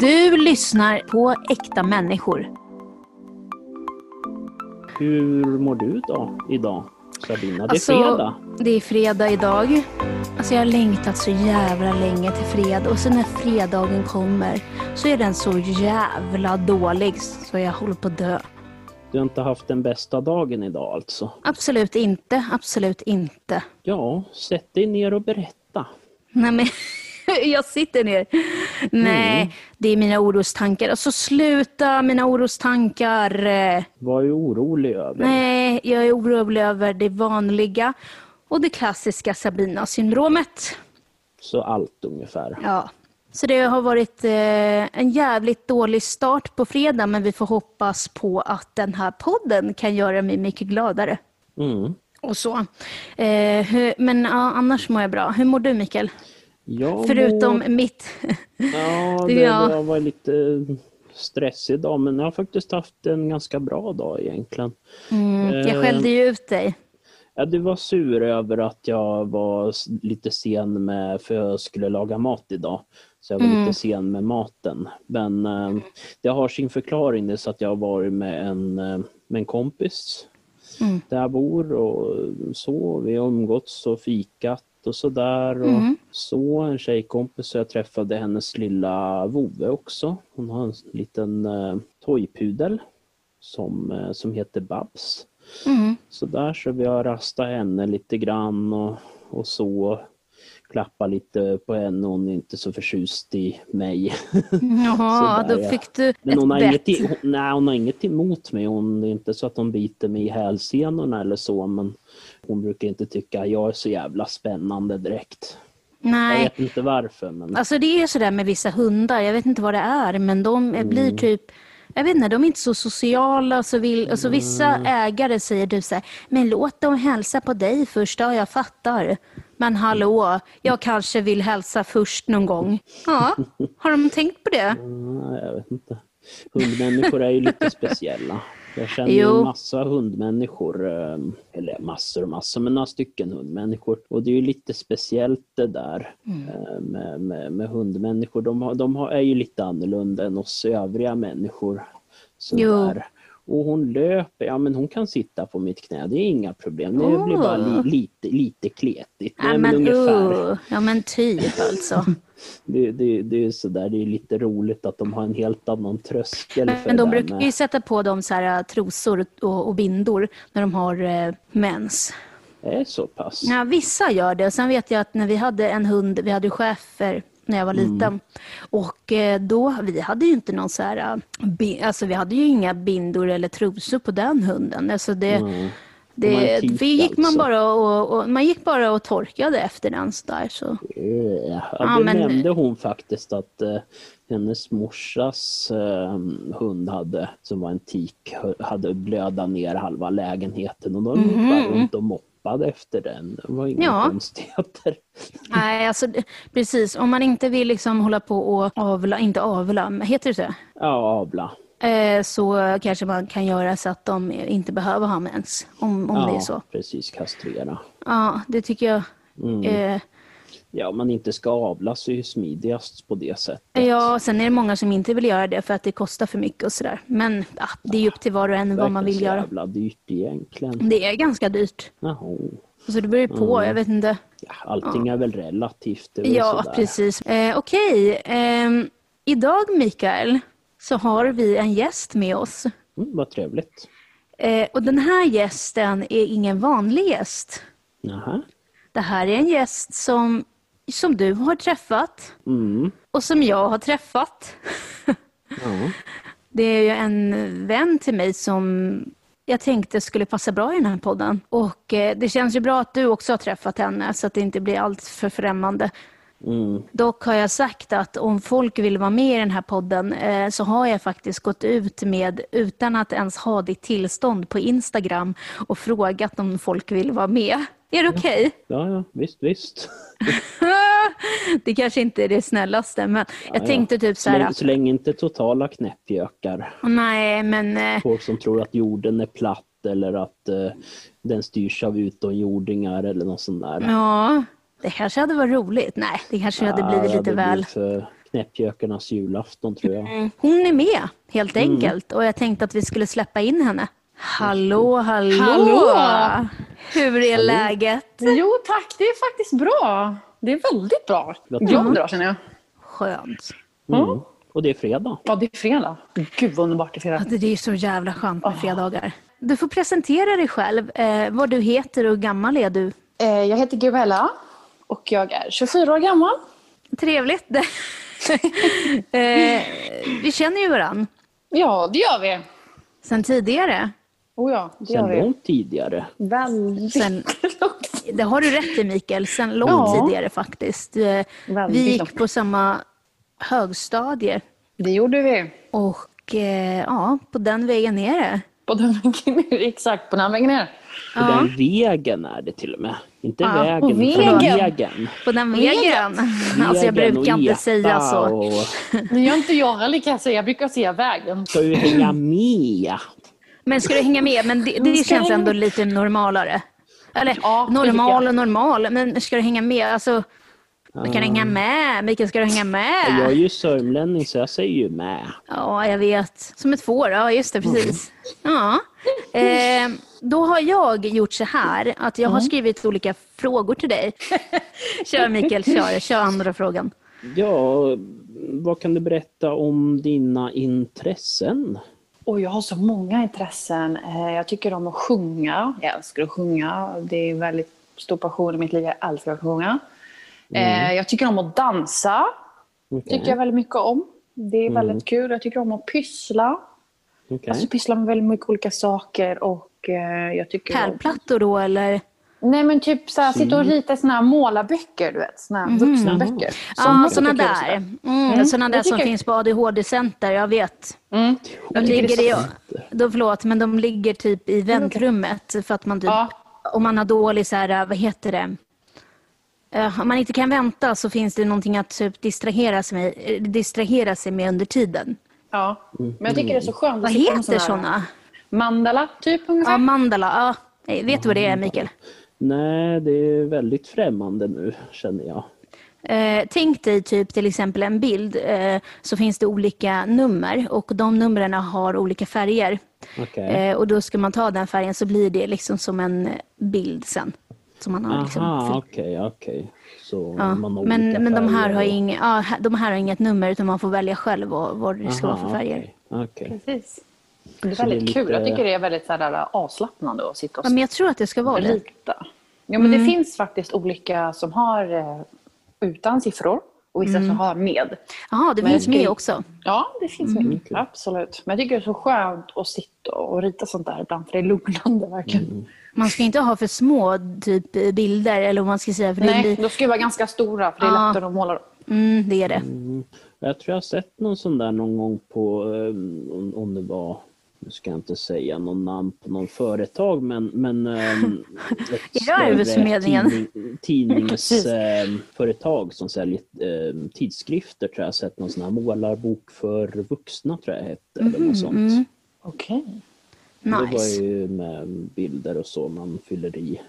Du lyssnar på Äkta människor. Hur mår du då idag? Sabina, det är Alltså, fredag. Det är fredag idag. Alltså jag har längtat så jävla länge till fredag och sen när fredagen kommer så är den så jävla dålig så jag håller på att dö. Du har inte haft den bästa dagen idag alltså? Absolut inte, absolut inte. Ja, sätt dig ner och berätta. Nej men jag sitter ner. Nej, det är mina orostankar. Alltså sluta mina orostankar. Vad är orolig över? Nej, jag är orolig över det vanliga och det klassiska Sabina-syndromet. Så allt ungefär. Ja. Så det har varit eh, en jävligt dålig start på fredag men vi får hoppas på att den här podden kan göra mig mycket gladare. Mm. Och så. Eh, men annars mår jag bra. Hur mår du Mikael? Jag Förutom mår... mitt... Ja, Det det, jag. jag var lite stressig idag men jag har faktiskt haft en ganska bra dag egentligen. Mm, jag Eh, skällde ju ut dig. Ja, du var sur över att jag var lite sen med, för jag skulle laga mat idag. Så jag var Mm. lite sen med maten. Men eh, det har sin förklaring, det så att jag har varit med en, eh, med en kompis Mm. där jag bor och så. Vi har umgåtts och fikat och sådär. Och Mm. Så, en tjejkompis, så jag träffade hennes lilla vovve också. Hon har en liten eh, toypudel som, eh, som heter Babs. Mm. Så där så vi har rastat henne lite grann och, och så. Klappa lite på henne, hon är inte så förtjust i mig. Jaha, då fick du Men hon har, ett inget, bett. i- hon, nej, hon har inget emot mig. Hon, är inte så att hon biter mig i hälsenorna eller så. Men hon brukar inte tycka att jag är så jävla spännande direkt. Jag Nej, vet inte varför. Men alltså det är sådär med vissa hundar. Jag vet inte vad det är, men de Mm. blir typ jag vet inte, de är inte så sociala. Så vill, alltså vissa Mm. ägare säger du så här, men låt dem hälsa på dig först. Ja, jag fattar. Men hallå, jag kanske vill hälsa först någon gång. Ja, har de tänkt på det? nej, jag vet inte. Hundmänniskor är ju lite speciella. Jag känner Jo. en massa hundmänniskor, eh, eller massor och massor, men några stycken hundmänniskor. Och det är ju lite speciellt det där Mm. eh, med, med, med hundmänniskor. De, har, de har, är ju lite annorlunda än oss övriga människor. Jo. Sådär. Och hon löper, ja men hon kan sitta på mitt knä, det är inga problem. Det Åh. blir bara li, lite, lite kletigt. Ja, Nej, men ungefär. uh, ja, men typ alltså. Det, det, det är sådär, det är lite roligt att de har en helt annan tröskel Men de brukar med- ju sätta på dem så här, äh, trosor och, och bindor när de har eh, mens. Det är så pass? Ja, vissa gör det. Sen vet jag att när vi hade en hund, vi hade schäfer när jag var Mm. liten. Och eh, då, vi hade ju inte någon så här, bi- alltså vi hade ju inga bindor eller trosor på den hunden. Alltså det, Mm. Det vi gick man alltså. bara och, och, man gick bara och torkade efter den så där. Så. Eh, Ja, Ja, det men- nämnde hon faktiskt att eh, hennes morsas eh, hund hade, som var en tik, hade blöda ner halva lägenheten och de gick bara runt och moppade efter den. Det var inga. Ja. konstigheter. Nej, alltså precis. Om man inte vill liksom hålla på och avla, inte avla, heter det så? Ja, avla. Eh, så kanske man kan göra så att de inte behöver ha mens. Om, om ja, det är så. precis, kastrera. Ja, det tycker jag. Mm. Eh, Ja, man inte ska avla så är ju smidigast på det sättet. ja, sen är det många som inte vill göra det för att det kostar för mycket och sådär. Men ja, det är upp till var och en vad man vill göra. jävla dyrt egentligen. Det är ganska dyrt. Jaha. Så det beror ju på, Mm. jag vet inte. Ja, allting är väl relativt. Det är väl Ja, sådär. precis. Eh, Okej, ehm, idag Mikael så har vi en gäst med oss. Mm, vad trevligt. Eh, och den här gästen är ingen vanlig gäst. Jaha. Det här är en gäst som, som du har träffat Mm. och som jag har träffat. Ja. Det är ju en vän till mig som jag tänkte skulle passa bra i den här podden. Och eh, det känns ju bra att du också har träffat henne så att det inte blir allt för främmande. Mm. Dock har jag sagt att om folk vill vara med i den här podden eh, så har jag faktiskt gått ut med, utan att ens ha ditt tillstånd på Instagram och frågat om folk vill vara med. Är det okej? ja, ja, visst, visst. det kanske inte är det snällaste, men jag ja. tänkte typ så här. länge inte totala knäppjökar. Nej, men eh, Folk som tror att jorden är platt eller att eh, den styrs av utomjordingar eller något sånt där. ja, det kanske hade varit roligt. Nej, det kanske hade blivit Ja, lite väl. blir för Knäppjökarnas julafton tror jag. Mm. Hon är med helt enkelt och jag tänkte att vi skulle släppa in henne. Hallå, hallå! Hallå! Hur är läget? Jo tack, det är faktiskt bra. Det är väldigt bra. Vad Jag bra känner jag. Skönt. Mm. Och det är fredag. Ja, det är fredag. Gud vad underbart det är fredag. Att Det är så jävla skönt med fredagar. Du får presentera dig själv, eh, vad du heter och hur gammal är du? Eh, Jag heter Gabriella och jag är 24 år gammal. Trevligt. eh, vi känner ju varann Ja, det gör vi. sen tidigare. Oh ja, det gör Sen vi. långt tidigare. Väldigt Sen, långt. det har du rätt i Mikael, sen långt Ja. tidigare faktiskt. Eh, Vi Väldigt gick långt. på samma högstadie Det gjorde vi. och eh, ja, på den vägen är det. På den vägen ner. Exakt, på den vägen ner. På Ja. den vägen är det till och med. Inte Ja, vägen, på vägen. vägen. På den Vägen. vägen. Alltså jag Vägen brukar inte säga så. Och Det gör inte jag heller kan jag säga. Jag brukar säga vägen. ska ju hänga med. Men ska du hänga med? Men det, det Ska känns ändå lite normalare. Eller Ja, normal och normal, men ska du hänga med? Alltså, du kan hänga med. Mikael, ska du hänga med? Jag är ju sörmlänning så jag säger ju med. Ja, jag vet. Som ett får. Ja, just det. Precis. Ja. Eh, då har jag gjort så här att jag har skrivit olika frågor till dig. kör Mikael, kör. Kör andra frågan. Ja, vad kan du berätta om dina intressen? Och jag har så många intressen. Eh, Jag tycker om att sjunga. Jag älskar att sjunga. Det är en väldigt stor passion i mitt liv. Jag älskar att sjunga. Eh, Jag tycker om att dansa. Okej, tycker jag väldigt mycket om. Det är väldigt kul. Jag tycker om att pyssla. okej. Alltså pyssla med väldigt mycket olika saker. Och eh, jag tycker om... Pärlplattor då, eller? Nej men typ så här, sitta och rita såna här målarböcker, du vet. Såna här vuxna böcker. Ja, är där. Mm, såna det där som jag. finns på ADHD-center, jag vet. Mm. De ligger i, då, förlåt, men de ligger typ i väntrummet för att man typ, Ja. om man har dålig så här, vad heter det? Eh, om man inte kan vänta så finns det någonting att typ distrahera sig med, eh, distrahera sig med under tiden. Ja, men jag tycker det är så skönt Vad heter såna sådana? Mandala, typ ungefär. Ja, mandala. Ja. Nej, Vet du vad det är, Mikael? Nej, det är väldigt främmande nu känner jag. Eh, tänk dig typ till exempel en bild eh, så finns det olika nummer och de numren har olika färger. Okej. Eh, och då ska man ta den färgen så blir det liksom som en bild sen. Som man har liksom Aha, fyllt. okej, okej. Så Ja. man har Men, olika men de, här har inga, ja, de här har inget nummer utan man får välja själv vad, vad det ska vara för Aha, färger. okej. Precis. Det är Så det är väldigt lite- kul. Jag tycker det är väldigt så här, avslappnande att sitta och Ja, men jag tror att det ska vara det. rita. Ja, men Det finns faktiskt olika som har eh, utan siffror och vissa som har med. Jaha, det Men finns med också. Ja, det finns med. Absolut. Men jag tycker det är så skönt att sitta och rita sånt där ibland för det är lugnande verkligen. Man ska inte ha för små typ bilder eller vad man ska säga. För det, Nej, blir, de ska ju vara ganska stora för det är Ja. lättare att måla dem. mm, det är det. Jag tror jag har sett någon sån där någon gång på, eh, om det var, nu ska jag inte säga någon namn på någon företag, men, men ehm, ett Arbetsförmedlingen? tidning, tidningsföretag som säljer eh, tidskrifter tror jag sett någon sån här målarbok för vuxna tror jag hette. eller något sånt. Okej. Det var Nice. ju med bilder och så man fyller i.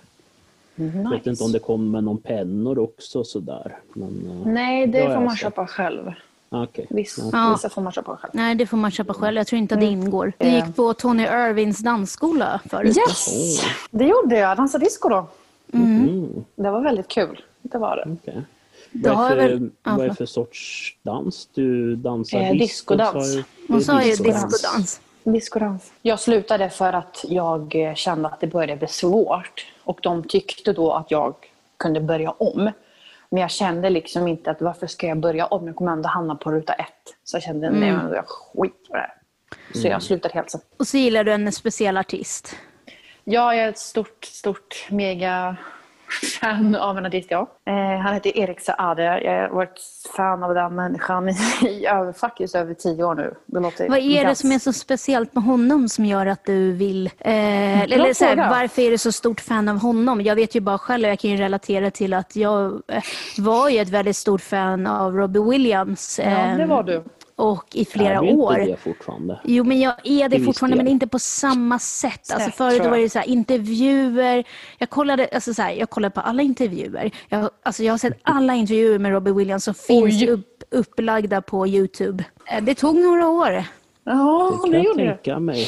Jag vet Nice. inte om det kommer någon pennor också sådär. Men, eh, Nej, det får man köpa själv. Okej. Vissa, Ja. vissa får man köpa själv. Nej, det får man köpa själv. Jag tror inte att det ingår. Du Eh. gick på Tony Irvings dansskola förut. Yes! Det gjorde jag. Dansade disco då. Mm, Det var väldigt kul. Det var det. okej. Då Vad är, för, väl- ja, vad är för sorts dans du dansar? Eh, du? Hon sa ju discodans. Discodans. Jag slutade för att jag eh, kände att det började bli svårt. Och de tyckte då att jag kunde börja om. Men jag kände liksom inte att varför ska jag börja om? Jag kommer ändå hamna på ruta ett. Så jag kände, nej men jag skiter i det här. Så jag slutade helt sen. Och så gillar du en speciell artist. Jag är ett stort, stort, mega fan av en artist, ja. Eh, han heter Erik Saade. Jag har varit fan av den människan i, över, faktiskt över tio år nu. Det låter Vad är det som är så speciellt med honom som gör att du vill... Eh, eller så här, varför är du så stort fan av honom? Jag vet ju bara själv, jag kan ju relatera till att jag eh, var ju ett väldigt stort fan av Robbie Williams. Ja, eh, det var du. Och i flera är du år. inte det fortfarande? Jo, men jag är det fortfarande, men inte på samma sätt. Alltså Sätt, förut tror jag. var det så här, intervjuer. Jag kollade, alltså så här, jag kollade på alla intervjuer. Jag, alltså jag har sett alla intervjuer med Robbie Williams som finns upp upplagda på Youtube. Eh, Det tog några år. Ja, Det kan det jag gjorde det. tänka mig.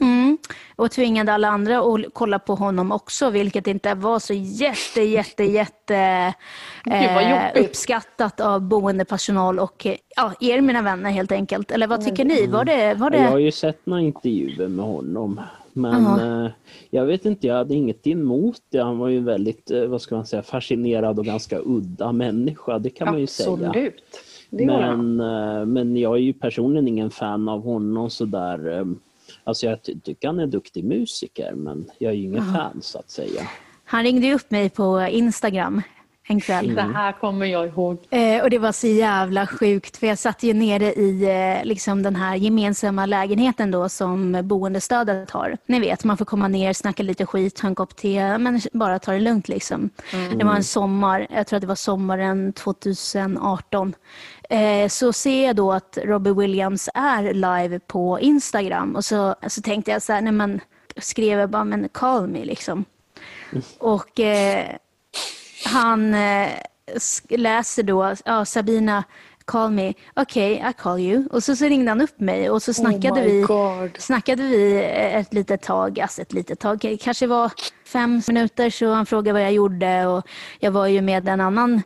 Mm. Och tvingade alla andra att kolla på honom också, vilket inte var så jätte, jätte, jätte eh, uppskattat av boendepersonal och eh, ja, er mina vänner helt enkelt. Eller vad tycker ni? Var det, var Ja, Jag har det... ju sett några intervjuer med honom. Men eh, jag vet inte, jag hade inget emot det. Han var ju väldigt, eh, vad ska man säga, fascinerad och ganska udda människa. Det kan man ju säga. Absolut. Det. Men, men jag är ju personligen ingen fan av honom sådär. Alltså jag ty- tycker han är en duktig musiker men jag är ju ingen fan så att säga. Han ringde upp mig på Instagram en kväll. Det här kommer jag ihåg. Eh, och det var så jävla sjukt för jag satt ju nere i eh, liksom den här gemensamma lägenheten då som boendestödet har. Ni vet, man får komma ner, snacka lite skit, ta en kopp te, men bara ta det lugnt liksom. Det var en sommar, jag tror att det var sommaren 2018. Eh, så ser jag då att Robbie Williams är live på Instagram och så, så tänkte jag så här, nej men skrev jag bara men call me liksom. Och eh, han eh, läser då, ja, Sabina, call me. Okej, okay, I call you. Och så, så ringde han upp mig och så snackade, Oh vi, God. snackade vi ett litet tag, alltså ett litet tag, kanske var fem minuter, så han frågade vad jag gjorde och jag var ju med en annan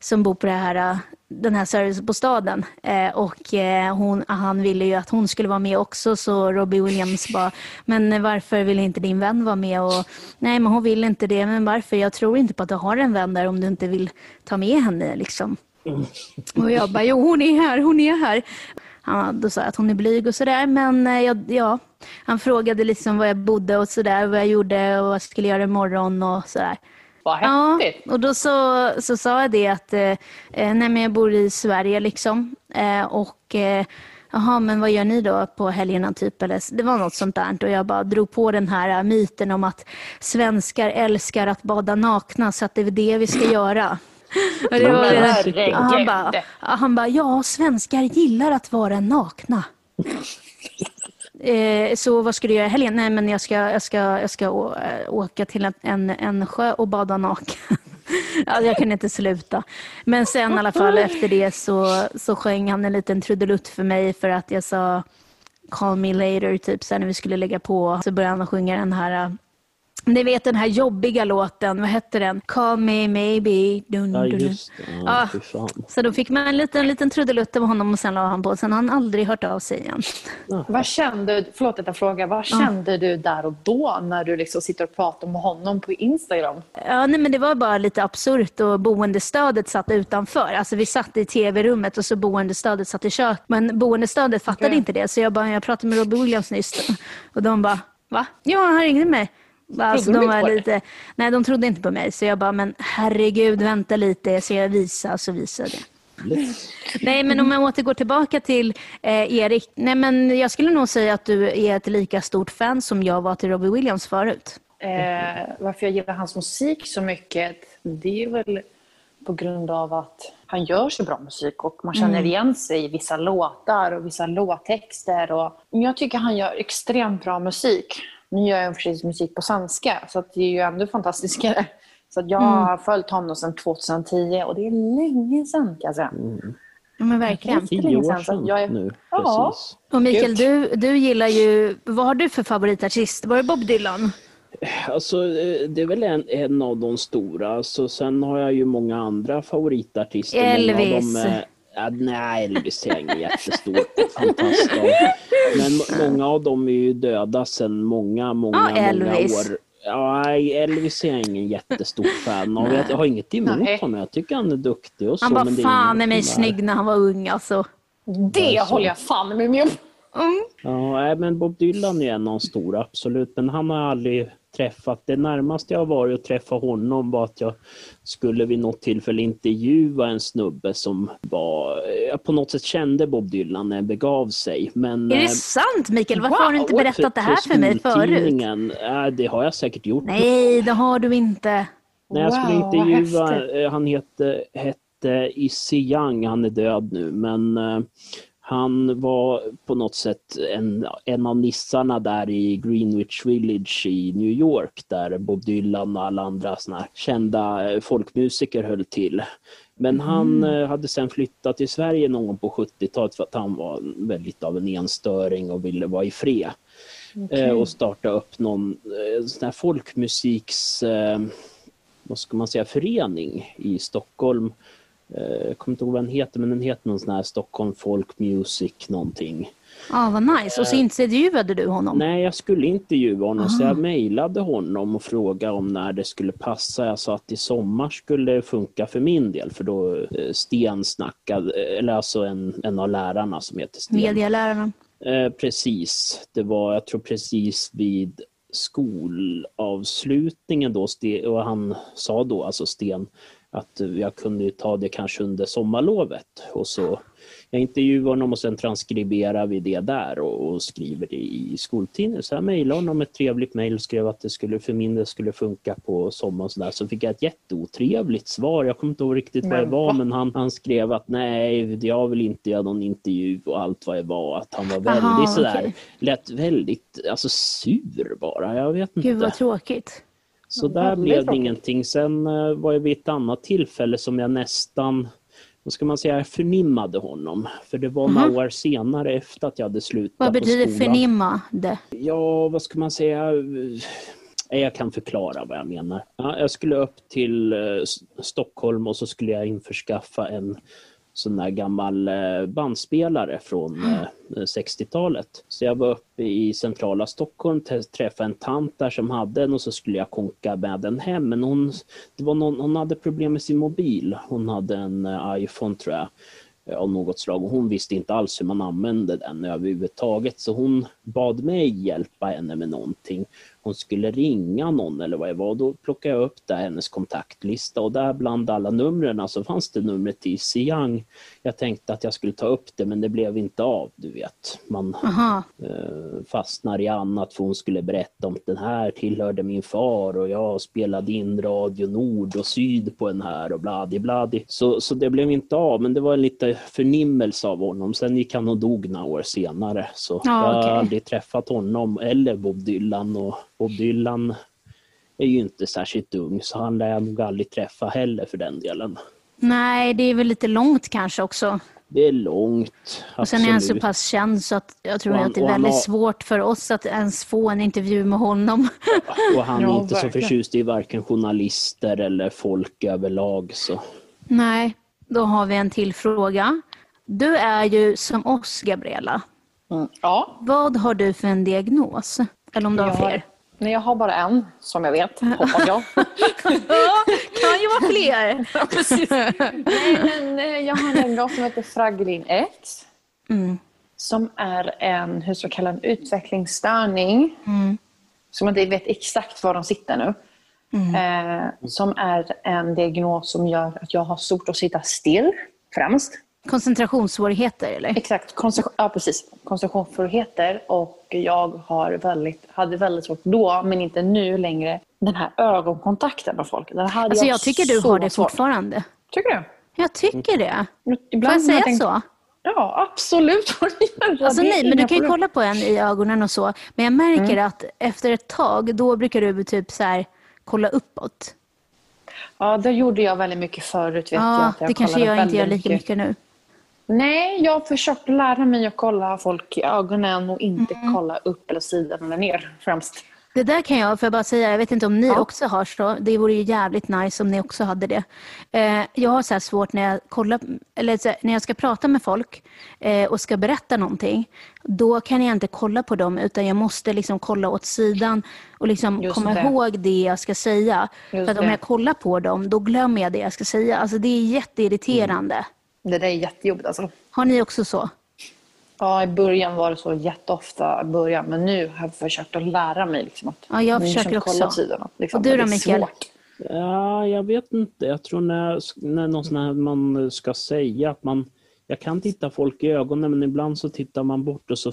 som bor på det här, eh, den här servicebostaden. Eh, och eh, hon, han ville ju att hon skulle vara med också så Robbie Williams bara, men varför vill inte din vän vara med? Och, Nej, men hon vill inte det. Men varför? Jag tror inte på att du har en vän där om du inte vill ta med henne. Liksom. Och jag bara, jo hon är här, hon är här. Han då sa jag att hon är blyg och sådär. Men eh, jag, ja, han frågade liksom var jag bodde och sådär, vad jag gjorde och vad jag skulle göra imorgon och sådär. Vad Ja, häftigt. och då så, så sa jag det att eh, eh, nej, men jag bor i Sverige liksom. Eh, och eh, jaha, men vad gör ni då på helgerna typ? Eller, det var något sånt där. Och jag bara drog på den här eh, myten om att svenskar älskar att bada nakna så att det är det vi ska göra. Och det var. Ja, han bara, han bara, ja, svenskar gillar att vara nakna. Eh, så vad ska du göra i helgen? Nej, men jag ska, jag ska, jag ska å, eh, åka till en, en, sjö och bada naken. alltså, jag kunde inte sluta. Men sen i alla fall efter det så, så sjöng han en liten trudelutt för mig för att jag sa Call me later, typ Sen när vi skulle lägga på. Så började han sjunga den här ni vet den här jobbiga låten, vad hette den? Call me maybe. Dun, Ja dun, dun. just det, ja, Ja. Så då fick man en liten, liten trudelutt av honom och sen la han på. Sen har han aldrig hört av sig igen. Vad kände, förlåt att jag frågar, vad kände du där och då när du liksom sitter och pratar med honom på Instagram? Ja, nej, men det var bara lite absurt och boendestödet satt utanför. Alltså vi satt i tv-rummet och så boendestödet satt i kök. Men boendestödet fattade Okej. inte det. Så jag bara, jag pratade med Robbie Williams nyss. Och de bara, va? Ja, han ringde mig. Alltså, de var lite, nej, de trodde inte på mig. Så jag bara, men herregud, vänta lite. Så jag visade, så visade jag. Nej, men om jag återgår tillbaka till eh, Erik. Nej, men jag skulle nog säga att du är ett lika stort fan som jag var till Robbie Williams förut. Eh, varför jag gillar hans musik så mycket, det är väl på grund av att han gör så bra musik och man känner igen sig i vissa låtar och vissa låttexter. Och Men jag tycker han gör extremt bra musik. Nu gör jag precis musik på svenska, så att det är ju ändå fantastiskare. Så att jag har följt honom sedan 2010 och det är länge sedan kan jag säga. Ja, men verkligen. Jättelänge Tio år sedan, jag är- nu. Ja. Precis. Och Mikael, du, du gillar ju, vad har du för favoritartist? Var det Bob Dylan? Alltså, eh, det är väl en, en av de stora. Så sen har jag ju många andra favoritartister. Många av Elvis. dem är- ja, nej, Elvis är jag ingen jättestor fantast av. Men må- många av dem är ju döda sedan många, många, Ja, många Elvis. år. Ja, nej, Elvis är jag ingen jättestor fan av. Jag har inget emot Nej. honom. Jag tycker han är duktig och så. Han var men fan inget med mig snygg när han var ung alltså. Det Alltså. håller jag fan med mig om. Mm. Ja, men Bob Dylan är en av de stora, absolut. Men han har aldrig träffat. Det närmaste jag har varit att träffa honom var att jag skulle vid något tillfälle intervjua en snubbe som var, jag på något sätt kände Bob Dylan när det begav sig. Men, Är eh, det sant Mikael? Varför har du inte wow, berättat det här för mig förut? eh, det har jag säkert gjort. Nej, det har du inte. När jag skulle Wow, intervjua, eh, han hette, hette Issy Young, han är död nu, men eh, han var på något sätt en, en av nissarna där i Greenwich Village i New York där Bob Dylan och alla andra såna kända eh, folkmusiker höll till. Men han eh, hade sen flyttat till Sverige någon gång på 70-talet för att han var väldigt av en enstöring och ville vara i fred. Eh, och starta upp någon sån här folkmusiks, vad ska man säga, förening i Stockholm. Eh, jag kommer inte ihåg vad den heter, men den heter någon sån här Stockholm Folk Music någonting. Ja, vad nice. Och så intervjuade du honom? Nej, jag skulle intervjua honom så jag mejlade honom och frågade om när det skulle passa. Jag sa att i sommar skulle det funka för min del för då eh, Sten snackade, eller alltså en, en av lärarna som heter Sten. Medialärarna. Eh, precis, det var jag tror precis vid skolavslutningen då och han sa då, alltså Sten, att jag kunde ta det kanske under sommarlovet och så jag intervjuar honom och sen transkriberar vi det där och, och skriver det i skoltidningen. Så jag mejlade honom ett trevligt mejl och skrev att det skulle för min del skulle funka på sommaren. Så, där. så fick jag ett jätteotrevligt svar. Jag kommer inte ihåg riktigt vad det var men han, han skrev att nej, jag vill inte göra någon intervju och allt vad det var. Att han var väldigt Aha, sådär, okej. lät väldigt alltså, sur bara. Jag vet inte. Gud vad tråkigt. Så Ja, där blev det ingenting. Sen eh, var jag vid ett annat tillfälle som jag nästan, vad ska man säga, förnimmade honom. För det var några år senare efter att jag hade slutat Vad betyder skolan. förnimma det? Ja, vad ska man säga? Eh, Jag kan förklara vad jag menar. Ja, jag skulle upp till eh, Stockholm och så skulle jag införskaffa en sån där gammal eh, bandspelare från eh, 60-talet. Så jag var uppe i centrala Stockholm, träffade en tant där som hade den och så skulle jag konka med den hem. Men hon, det var någon, hon hade problem med sin mobil. Hon hade en eh, iPhone tror jag eh, av något slag och hon visste inte alls hur man använde den överhuvudtaget så hon bad mig hjälpa henne med någonting. Hon skulle ringa någon eller vad det var. Då plockade jag upp där hennes kontaktlista och där bland alla numren så fanns det numret till Siang. Jag tänkte att jag skulle ta upp det men det blev inte av, du vet. Man eh, fastnar i annat för hon skulle berätta om den här tillhörde min far och jag spelade in Radio Nord och Syd på den här och bladi bladi. Så, så det blev inte av men det var en lite förnimmelse av honom. Sen gick han och dog några år senare så Ja, jag har aldrig träffat honom eller Bob Dylan och Bob Dylan är ju inte särskilt ung så han lär jag nog aldrig träffa heller för den delen. Nej, det är väl lite långt kanske också. Det är långt. Och sen är han så pass känd så att jag tror Och han- att det är och väldigt har- svårt för oss att ens få en intervju med honom. Och han är Ja, inte så verkligen. förtjust i varken journalister eller folk överlag. Så. Nej, då har vi en till fråga. Du är ju som oss, Gabriella. Mm. Ja, Vad har du för en diagnos? Eller om du har jag fler? Nej, jag har bara en som jag vet, hoppas jag. Ja, kan ju vara fler. Ja, precis. Nej, men eh, jag har en gång som heter Fragelin X. Mm. Som är en, hur ska jag kalla en utvecklingsstörning. Mm. Som inte vet exakt var de sitter nu. Mm. Eh, som är en diagnos som gör att jag har svårt att sitta still främst. Koncentrationssvårigheter, eller? Exakt, koncentration, ja, precis. koncentrationssvårigheter. Och jag har väldigt, hade väldigt svårt då, men inte nu längre, den här ögonkontakten med folk. Den hade Alltså jag tycker du har det svårt. fortfarande. Tycker du? Jag tycker det. Får Ibland jag har säga tänkt- så? Ja, absolut. får. Alltså nej, men du kan ju kolla på en i ögonen och så. Men jag märker att efter ett tag, då brukar du typ så här, kolla uppåt. Ja, det gjorde jag väldigt mycket förut. Vet jag, Ja, att jag det kanske jag inte gör lika mycket nu. Nej, jag har försökt lära mig att kolla folk i ögonen och inte Mm. kolla upp eller sidan eller ner främst. Det där kan jag, för jag bara säga, jag vet inte om ni Ja. också har så. Det vore ju jävligt nice om ni också hade det. Eh, jag har så svårt när jag, kollar, eller här, när jag ska prata med folk eh, och ska berätta någonting. Då kan jag inte kolla på dem utan jag måste liksom kolla åt sidan och liksom Just komma det. ihåg det jag ska säga. Just för att om jag kollar på dem, då glömmer jag det jag ska säga. Alltså det är jätteirriterande. Det där är jättejobbigt alltså. Har ni också så? Ja, i början var det så jätteofta i början, men nu har jag försökt att lära mig liksom att Ja, jag försöker liksom kolla också. sidorna. Liksom. Och du då, Mikael? svårt. Ja, jag vet inte. Jag tror när, när någon sån här man ska säga att man jag kan titta folk i ögonen men ibland så tittar man bort och så,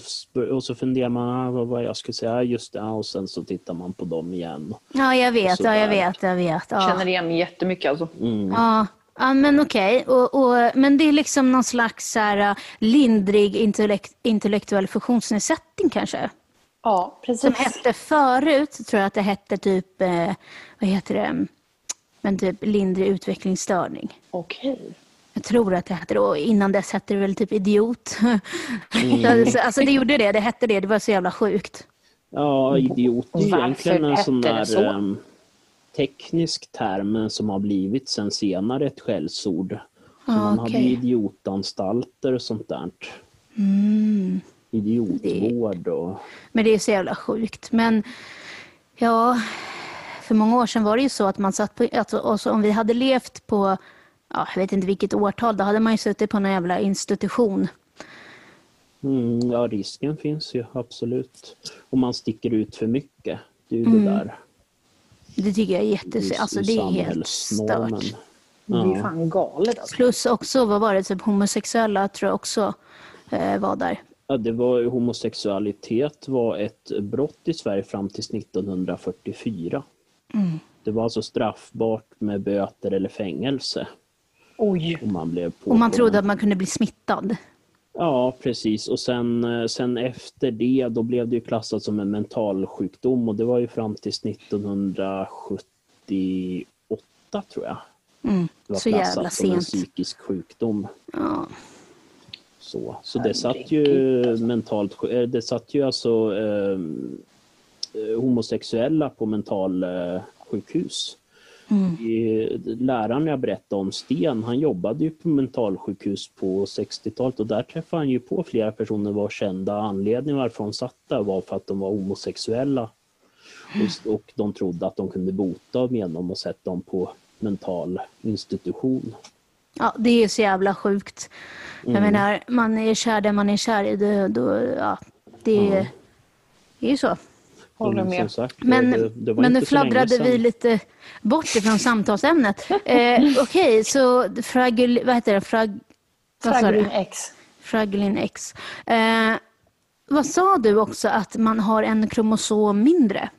och så funderar man ah, vad var jag skulle säga, just det, ah, och sen så tittar man på dem igen. Ja, jag vet. Ja, jag vet. Jag vet. Ja. Känner igen mig jättemycket alltså. Mm. Ja, ja men okej. Och, och, men det är liksom någon slags så här, äh, lindrig intellekt, intellektuell funktionsnedsättning kanske? Ja, precis. Som hette förut, tror jag att det hette typ, eh, vad heter det, men typ lindrig utvecklingsstörning. Okej. Jag tror att det hette det. Och innan dess hette det väl typ idiot. alltså det gjorde det, det hette det. Det var så jävla sjukt. Ja, idiot är egentligen en sån där så? Teknisk term som har blivit sen senare ett skällsord. Ah, man hade okej. ju idiotanstalter och sånt där. Mm. Idiotvård och... Men det är så jävla sjukt. Men ja, för många år sedan var det ju så att man satt på, alltså, om vi hade levt på, ja, jag vet inte vilket årtal, då hade man ju suttit på någon jävla institution. Mm, ja, risken finns ju absolut. Om man sticker ut för mycket. Det är ju Mm. det där. Det tycker jag är Det jättes... är Alltså det är helt stört. Det är fan galet alltså. Plus också, vad var det, typ homosexuella tror jag också eh, var där. Ja, det var, homosexualitet var ett brott i Sverige fram till 1944. Mm. Det var alltså straffbart med böter eller fängelse Oj. om man blev Och man trodde att man kunde bli smittad. Ja, precis. Och sen, eh, sen efter det, då blev det ju klassat som en mentalsjukdom och det var ju fram till 1978 tror jag. Mm. Det var Så klassat jävla som en psykisk sjukdom. Ja. Så, så det satt ju mentalt, eh, det satt ju alltså eh, eh, homosexuella på mentalsjukhus. Mm. Läraren jag berättade om, Sten, han jobbade ju på mentalsjukhus på 60-talet och där träffade han ju på flera personer vars kända anledning varför de satt där var för att de var homosexuella. Och, och de trodde att de kunde bota dem genom att sätta dem på mental institution. ja, det är så jävla sjukt. Jag Mm. menar, man är kär där man är kär i. Det, då, ja, det, Ja. det är ju så. Håller Men med. Sagt, Men, det, det var men nu fladdrade vi lite bort ifrån samtalsämnet. Eh, Okej, så fragul, vad heter det? Frag, vad du? X. Fraglin X. Eh, vad sa du också att man har en kromosom mindre?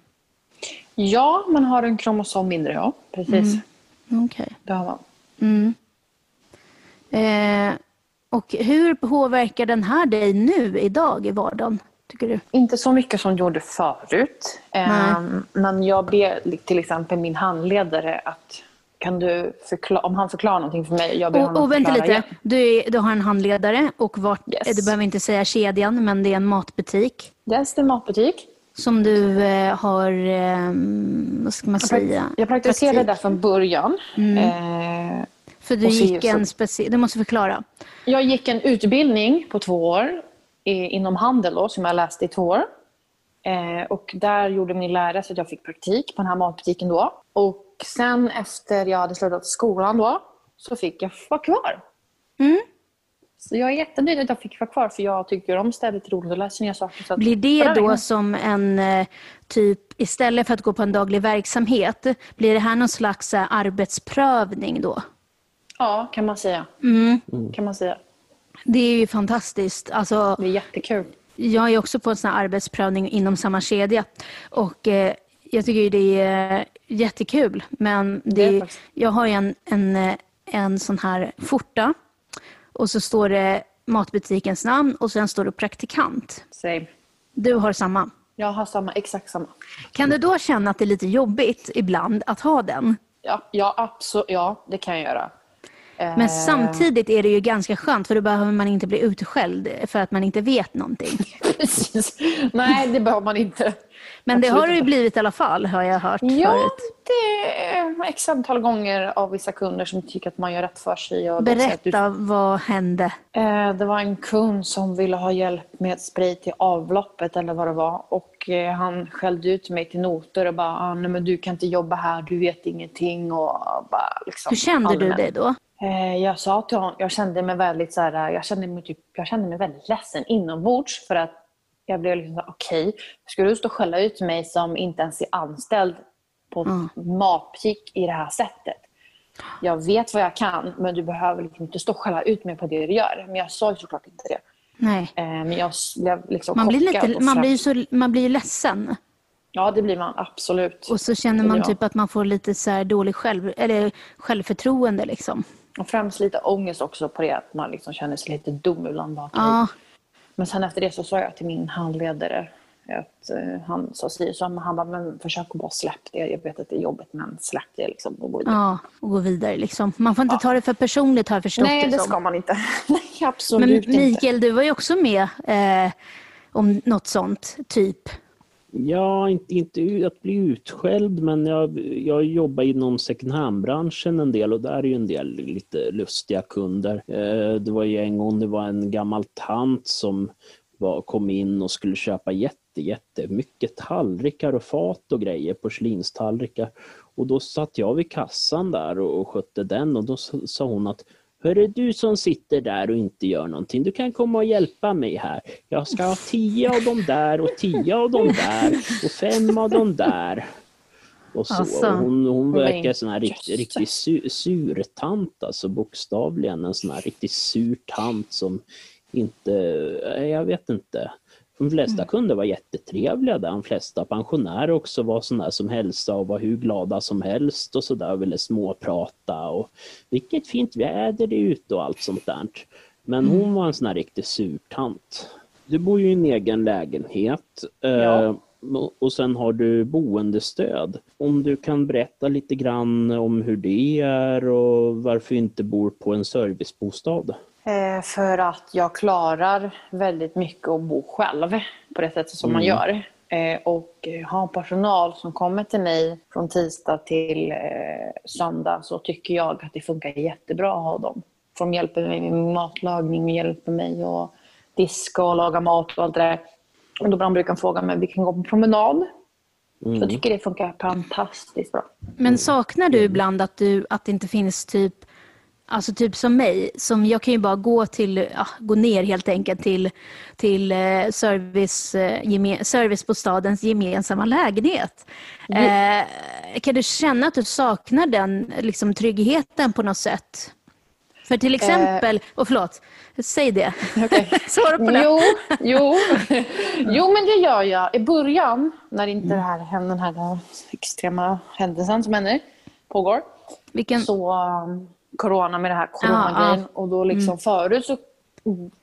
Ja, man har en kromosom mindre, ja. Precis. Okej. Det har man. Mm. Eh, och hur påverkar den här dig nu idag i vardagen, tycker du? Inte så mycket som gjorde förut. Ehm, men jag ber till exempel min handledare att kan du förklara, om han förklarar någonting för mig, jag ber honom Och, och vänta lite, du, du har en handledare och vart, Yes. du behöver inte säga kedjan, men det är en matbutik Yes, det är en matbutik. som du eh, har, eh, vad ska man Jag, säga? jag praktiserade Praktik. där från början. Eh, För du och så- gick en så- specie- du måste förklara. Jag gick en utbildning på två år inom handel då, som jag läste i två år. Eh, och där gjorde min lärare så att jag fick praktik på den här matbutiken då. Och sen efter jag hade slutat skolan då så fick jag vara kvar. Mm. Så jag är jättenöjd att jag fick vara kvar för jag tycker om städet, roligt och läsa nya saker. Så Blir det då som en eh, typ, istället för att gå på en daglig verksamhet, blir det här någon slags eh, arbetsprövning då? Ja, kan man säga. Mm. Kan man säga. Det är ju fantastiskt. Alltså, Det är jättekul. jag är också på en sån här arbetsprövning inom samma kedja. Och eh, jag tycker det är jättekul. Men det, Det är jag har en, en, eh, en sån här skjorta. Och så står det matbutikens namn och sen står det praktikant. Same. Du har samma. Jag har samma, exakt samma. Kan du då känna att det är lite jobbigt ibland att ha den? Ja, ja, absolut. Ja, det kan jag göra. Men Eh, samtidigt är det ju ganska skönt för då behöver man inte bli utskälld för att man inte vet någonting. Precis. Nej, det behöver man inte. Men det Absolut har det ju blivit i alla fall, har jag hört Ja, förut. det är x antal gånger av vissa kunder som tycker att man gör rätt för sig. Och Berätta, vad hände? Du, eh, det var en kund som ville ha hjälp med spray till avloppet eller vad det var. Och eh, han skällde ut mig till noter och bara ah, nej, men du kan inte jobba här, du vet ingenting. Och bara, liksom, Hur kände du allmänt. dig då? Eh, Jag sa till honom, jag kände mig väldigt så här, jag kände mig, typ, jag kände mig väldigt ledsen inombords för att jag blev liksom så här, okej, ska du stå och skälla ut mig som inte ens är anställd på Mm. matbutik i det här sättet? Jag vet vad jag kan, men du behöver liksom inte stå och skälla ut mig på det du gör. Men jag sa ju såklart inte det. Nej. Eh, Men jag blev liksom Man blir, lite, man, blir så, man blir ju ledsen. Ja, det blir man absolut. Och så känner man typ att man får lite så här dålig själv, eller självförtroende. Liksom. Och främst lite ångest också på det, att man liksom känner sig lite dum ibland. Ja, Men sen efter det så sa jag till min handledare Att, uh, han sa si så, men han bara, men försök att bara släpp det. Jag vet att det är jobbigt, men släpp det liksom och gå vidare. Ja, och gå vidare liksom. Man får inte ja. ta det för personligt har jag förstått Nej, det, det ska man inte. Nej, absolut men Mikael, inte. du var ju också med eh, om något sånt, typ. Ja, inte, inte att bli utskälld, men jag, jag jobbar inom second hand-branschen en del och där är ju en del lite lustiga kunder. Eh, det var ju en gång det var en gammal tant som var, kom in och skulle köpa jätte, jättemycket tallrikar och fat och grejer, porslinstallrikar. Och då satt jag vid kassan där och, och skötte den och då sa hon att Hörru du som sitter där och inte gör någonting, du kan komma och hjälpa mig här. Jag ska ha tio av dem där och tio av dem där och fem av dem där. Och så. Alltså, hon, hon verkar sån här riktigt, riktigt sur, sur tant, alltså bokstavligen en sån här riktigt sur tant som inte, jag vet inte. De flesta mm. kunder var jättetrevliga där. De flesta pensionärer också var sådana som hälsade och var hur glada som helst och sådär ville småprata och vilket fint väder det är ute och allt sånt där. Men hon mm. var en sån här riktig surtant. Du bor ju i en egen lägenhet. Eh, ja. Och sen har du boendestöd. Om du kan berätta lite grann om hur det är och varför du inte bor på en servicebostad? Eh, för att jag klarar väldigt mycket att bo själv på det sättet som mm. man gör. Eh, och ha personal som kommer till mig från tisdag till eh, söndag så tycker jag att det funkar jättebra att ha dem. För de hjälper mig med matlagning, hjälper mig att diska och laga mat och allt det där. Och då brukar de fråga mig om vi kan gå på promenad. Mm. jag tycker det funkar fantastiskt bra. Men saknar du ibland att, du, att det inte finns typ Alltså typ som mig, som jag kan ju bara gå, till, ja, gå ner helt enkelt till, till eh, service, eh, geme, servicebostadens gemensamma lägenhet. Mm. Eh, kan du känna att du saknar den liksom, tryggheten på något sätt? För till exempel, eh. och förlåt, säg det. Okay. Svara på det. Jo, jo. jo, men det gör jag. I början, när inte mm. det här hände, den här extrema händelsen som händer, pågår, Vilken... så corona med det här coronagrejen. Ja. Och då liksom mm. förut så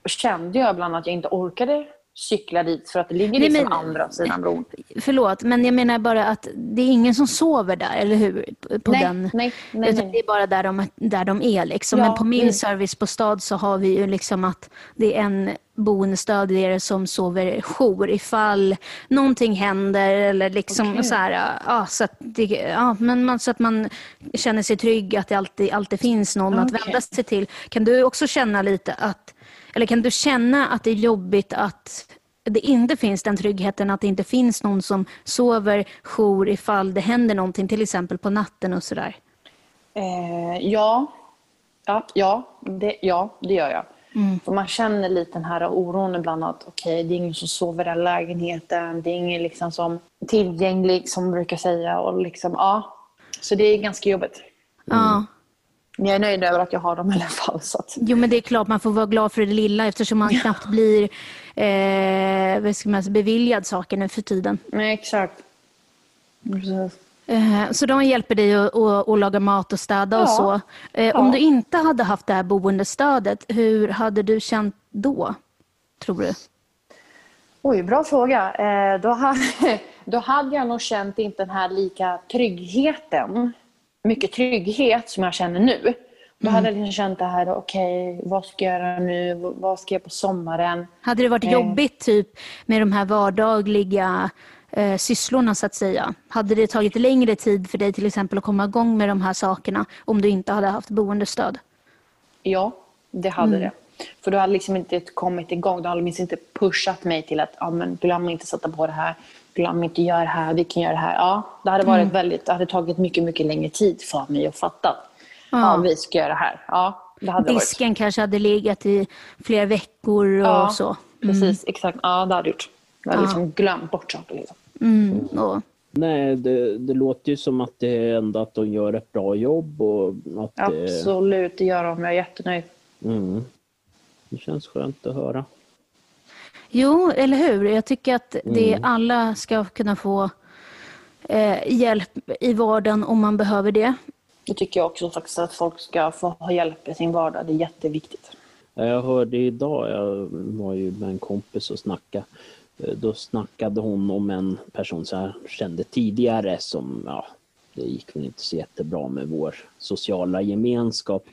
kände jag ibland att jag inte orkade cykla dit för att det ligger liksom men, andra sidan bron. Förlåt, men jag menar bara att det är ingen som sover där, eller hur? På nej, den, nej, nej, utan nej. Det är bara där de, där de är. Liksom. Ja, men på min mm. servicebostad så har vi ju liksom att det är en boendestödjare som sover jour ifall någonting händer eller liksom okay. så här, ja, så att, det, ja, men man, så att man känner sig trygg att det alltid, alltid finns någon okay. att vända sig till. Kan du också känna lite att eller kan du känna att det är jobbigt att det inte finns den tryggheten att det inte finns någon som sover jour ifall det händer någonting, till exempel på natten och sådär? Eh, ja, ja, ja, det, ja, det gör jag. Mm. För man känner lite den här oron ibland att okej, okay, det är ingen som sover i den lägenheten, det är ingen liksom som tillgänglig som man brukar säga. Och liksom, ja. Så det är ganska jobbigt. Mm. Ja. Men jag är nöjd över att jag har dem i alla fall. Så att... Jo, men det är klart man får vara glad för det lilla eftersom man ja. knappt blir eh, vad ska man säga, beviljad saker nu för tiden. Nej, exakt. Precis. Eh, så de hjälper dig att, att, att laga mat och städa ja. och så. Eh, ja. Om du inte hade haft det här boendestödet, hur hade du känt då, tror du? Oj, bra fråga. Eh, då, hade, då hade jag nog känt inte den här lika tryggheten mycket trygghet som jag känner nu. Då mm. hade jag liksom känt det här, okej, okay, vad ska jag göra nu? Vad ska jag på sommaren? Hade det varit eh. jobbigt typ med de här vardagliga eh, sysslorna så att säga? Hade det tagit längre tid för dig till exempel att komma igång med de här sakerna om du inte hade haft boendestöd? Ja, det hade mm. det. För du hade liksom inte kommit igång. Du hade liksom inte pushat mig till att ah, men glöm inte sätta på det här glöm inte gör det här, vi kan göra det här. Ja, det hade varit mm. väldigt, det hade tagit mycket, mycket längre tid för mig att fatta. Ja, ja vi ska göra det här. Ja, det Disken varit. kanske hade legat i flera veckor och ja, så. Mm. Precis, exakt. Ja, det hade gjort. Jag ja. liksom glömt bort saker. Liksom. Mm. Och. Nej, det, det, låter ju som att det är ändå att de gör ett bra jobb. Och att Absolut, det gör de. Jag är jättenöjd. Mm. Det känns skönt att höra. Jo, eller hur? Jag tycker att det mm. alla ska kunna få eh, hjälp i vardagen om man behöver det. Det tycker jag också faktiskt, att folk ska få ha hjälp i sin vardag. Det är jätteviktigt. Jag hörde idag, jag var ju med en kompis och snackade. Eh, då snackade hon om en person som jag kände tidigare som, ja, det gick väl inte så jättebra med vår sociala gemenskap.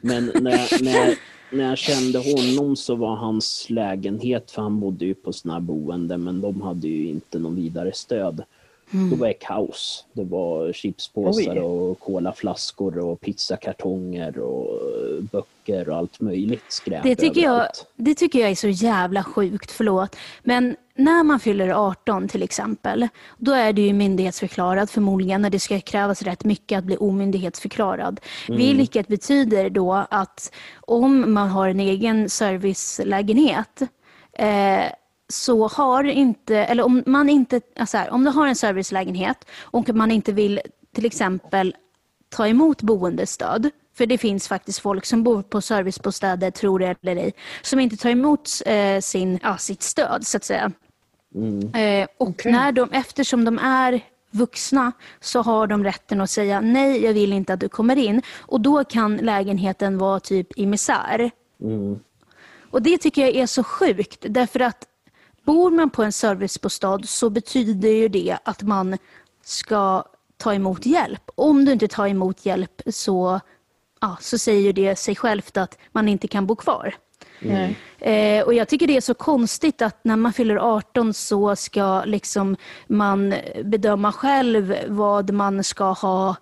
Men när, när, när jag kände honom så var hans lägenhet, för han bodde ju på sådana här boende, men de hade ju inte någon vidare stöd. Då var det kaos. Det var chipspåsar Oj. och colaflaskor och pizzakartonger och böcker och allt möjligt skräp Det tycker, jag, det tycker jag är så jävla sjukt, förlåt. Men när man fyller 18 till exempel, då är det ju myndighetsförklarad förmodligen när det ska krävas rätt mycket att bli omyndighetsförklarad. Vilket betyder då att om man har en egen servicelägenhet eh, så har inte, eller om man inte, alltså här, om du har en servicelägenhet och man inte vill till exempel ta emot boendestöd, för det finns faktiskt folk som bor på servicebostäder, tror det eller ej, som inte tar emot eh, sin, ja, sitt stöd så att säga. Eh, och Okej. när de, eftersom de är vuxna så har de rätten att säga nej, jag vill inte att du kommer in. Och då kan lägenheten vara typ i misär. Mm. Och det tycker jag är så sjukt, därför att bor man på en servicebostad så betyder ju det att man ska ta emot hjälp. Om du inte tar emot hjälp så, ja, så säger ju det sig självt att man inte kan bo kvar. Nej. Eh, och Jag tycker det är så konstigt att när man fyller 18 så ska liksom man bedöma själv vad man ska ha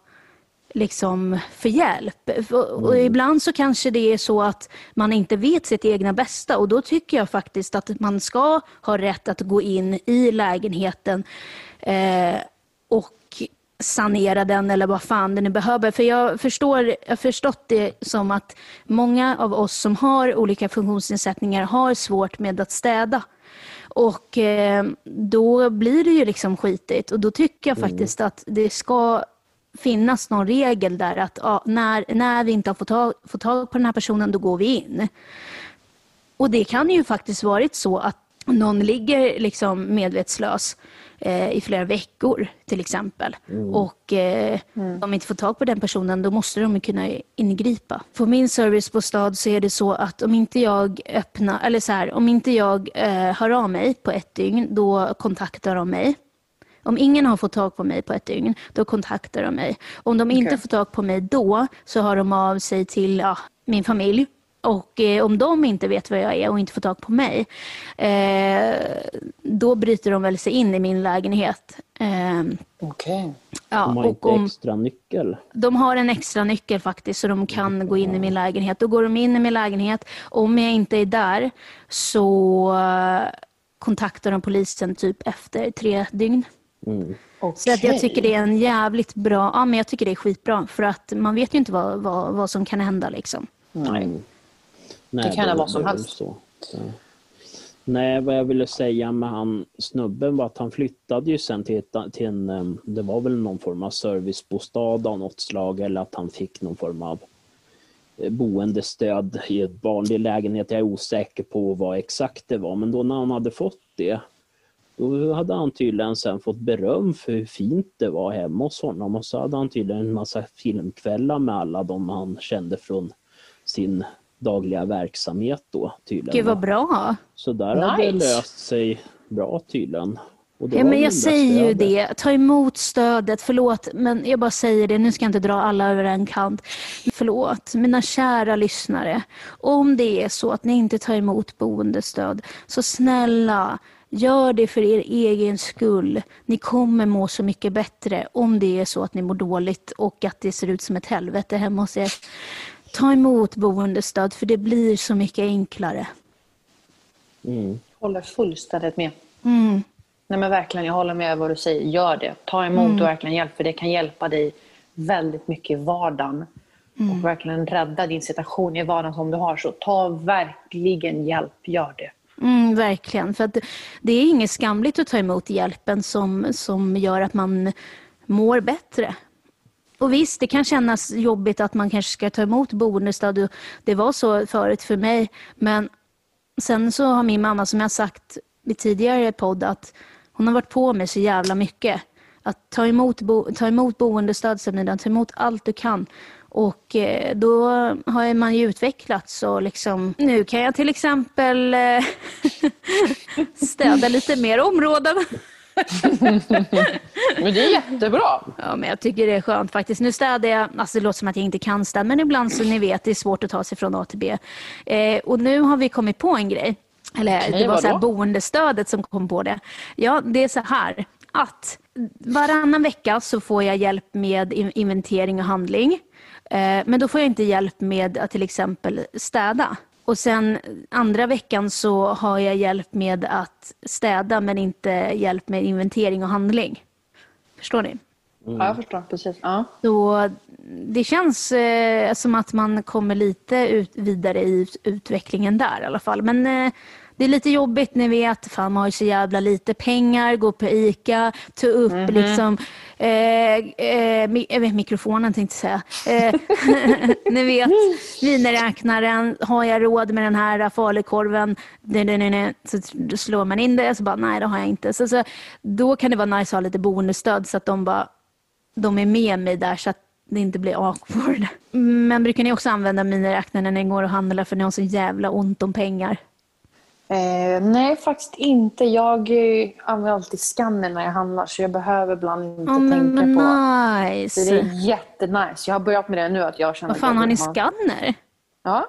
liksom för hjälp. Och, och ibland så kanske det är så att man inte vet sitt egna bästa och då tycker jag faktiskt att man ska ha rätt att gå in i lägenheten eh, och sanera den eller vad fan det nu behöver. För jag förstår, jag har förstått det som att många av oss som har olika funktionsnedsättningar har svårt med att städa. Och eh, då blir det ju liksom skitigt och då tycker jag faktiskt att det ska finnas någon regel där att ja, när, när vi inte har fått tag, fått tag på den här personen, då går vi in. Och det kan ju faktiskt varit så att någon ligger liksom medvetslös eh, i flera veckor till exempel. Och eh, om de inte får tag på den personen då måste de kunna ingripa. På min servicebostad så är det så att om inte jag öppnar, eller så här, om inte jag eh, hör av mig på ett dygn då kontaktar de mig. Om ingen har fått tag på mig på ett dygn, då kontaktar de mig. Om de inte får tag på mig då, så hör de av sig till ja, min familj. Och eh, om de inte vet vad jag är och inte får tag på mig, eh, då bryter de väl sig in i min lägenhet. Eh, Okej. ja, De har och inte om, extra nyckel. de har en extra nyckel faktiskt, så de kan gå in i min lägenhet. Då går de in i min lägenhet. Om jag inte är där så eh, kontaktar de polisen typ efter tre dygn. Mm. Så att jag tycker det är en jävligt bra, ja men jag tycker det är skitbra för att man vet ju inte vad, vad, vad som kan hända liksom. Nej. Mm. Nej, Det kan hända vad som helst. Så. Så. Nej, vad jag ville säga med han snubben var att han flyttade ju sen till, ett, till en, det var väl någon form av servicebostad av något slag eller att han fick någon form av eh, boendestöd i ett vanlig lägenhet. Jag är osäker på vad exakt det var, men då när han hade fått det då hade han tydligen sen fått beröm för hur fint det var hemma hos honom och så hade han tydligen en massa filmkvällar med alla de han kände från sin dagliga verksamhet då tydligen. Gud vad bra. Så där har det Nice. löst sig bra tydligen. Och det Ja, men jag det säger ju stödet. det, ta emot stödet, förlåt, men jag bara säger det, nu ska jag inte dra alla över en kant. Förlåt, mina kära lyssnare. Om det är så att ni inte tar emot boendestöd, så snälla, gör det för er egen skull. Ni kommer må så mycket bättre om det är så att ni mår dåligt och att det ser ut som ett helvete hemma hos er. Ta emot boendestöd, för det blir så mycket enklare. Mm. Håller fullständigt med. Mm. Nej men verkligen, jag håller med vad du säger. Gör det. Ta emot och verkligen hjälp. För det kan hjälpa dig väldigt mycket i vardagen. Och verkligen rädda din situation i vardagen som du har. Så ta verkligen hjälp. Gör det. Mm, verkligen. För att det, är inget skamligt att ta emot hjälpen som, som gör att man mår bättre. Och visst, det kan kännas jobbigt att man kanske ska ta emot boendestöd. Det var så förut för mig. Men sen så har min mamma, som jag sagt i tidigare podd, att hon har varit på mig så jävla mycket. Att ta emot, bo, ta emot boendestöd, Sabina, ta emot allt du kan. Och eh, då har man ju utvecklats och liksom, nu kan jag till exempel eh, städa lite mer områden. Men det är jättebra. Ja, men jag tycker det är skönt faktiskt. Nu städar jag, alltså det låter som att jag inte kan städa, men ibland så ni vet, det är svårt att ta sig från A till B. Eh, och nu har vi kommit på en grej. Eller Okej, det var så här boendestödet som kom på det. Ja, det är så här att varannan vecka så får jag hjälp med in- inventering och handling. Eh, men då får jag inte hjälp med att till exempel städa. Och sen andra veckan så har jag hjälp med att städa men inte hjälp med inventering och handling. Förstår ni? Ja, jag förstår. Precis. Ja. Så det känns eh, som att man kommer lite ut, vidare i ut- utvecklingen där i alla fall. Men eh, det är lite jobbigt, ni vet, fan man har ju så jävla lite pengar, gå på ICA, ta upp liksom eh, eh, mi- eh, mikrofonen tänkte jag säga. Eh, ni vet, miniräknaren, har jag råd med den här falukorven? Nej, nej, nej, nej. Så slår man in det, så bara nej det har jag inte. Så, så, då kan det vara nice att ha lite boendestöd så att de bara de är med mig där så att det inte blir awkward. Men brukar ni också använda miniräknaren när ni går och handlar för ni har så jävla ont om pengar? Eh, nej, faktiskt inte. Jag eh, använder alltid scannen när jag handlar så jag behöver ibland inte men tänka vad på... Så nice. det är jättenice. Jag har börjat med det nu. att jag känner Vad fan har ni skanner? Ja,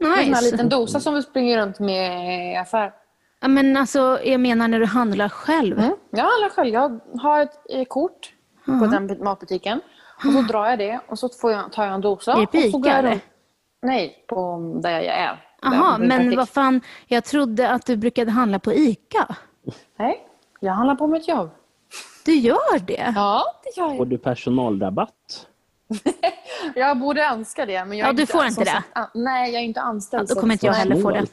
en här Nice. liten dosa som vi springer runt med i affär. Ja, men alltså, jag menar när du handlar själv. Mm. Jag handlar själv. Jag har ett eh, kort på den matbutiken. Och så drar jag det och så får jag, tar jag en dosa. Eller? runt- Nej, på där jag är. Jaha, men vad fan, jag trodde att du brukade handla på ICA. Nej, jag handlar på mitt jobb. Du gör det? Ja, det gör Får jag. du personalrabatt? Jag borde önska det. Men jag Ja, du får inte det. sagt an- nej, jag är inte anställd. Ja, då så kommer inte jag heller få det.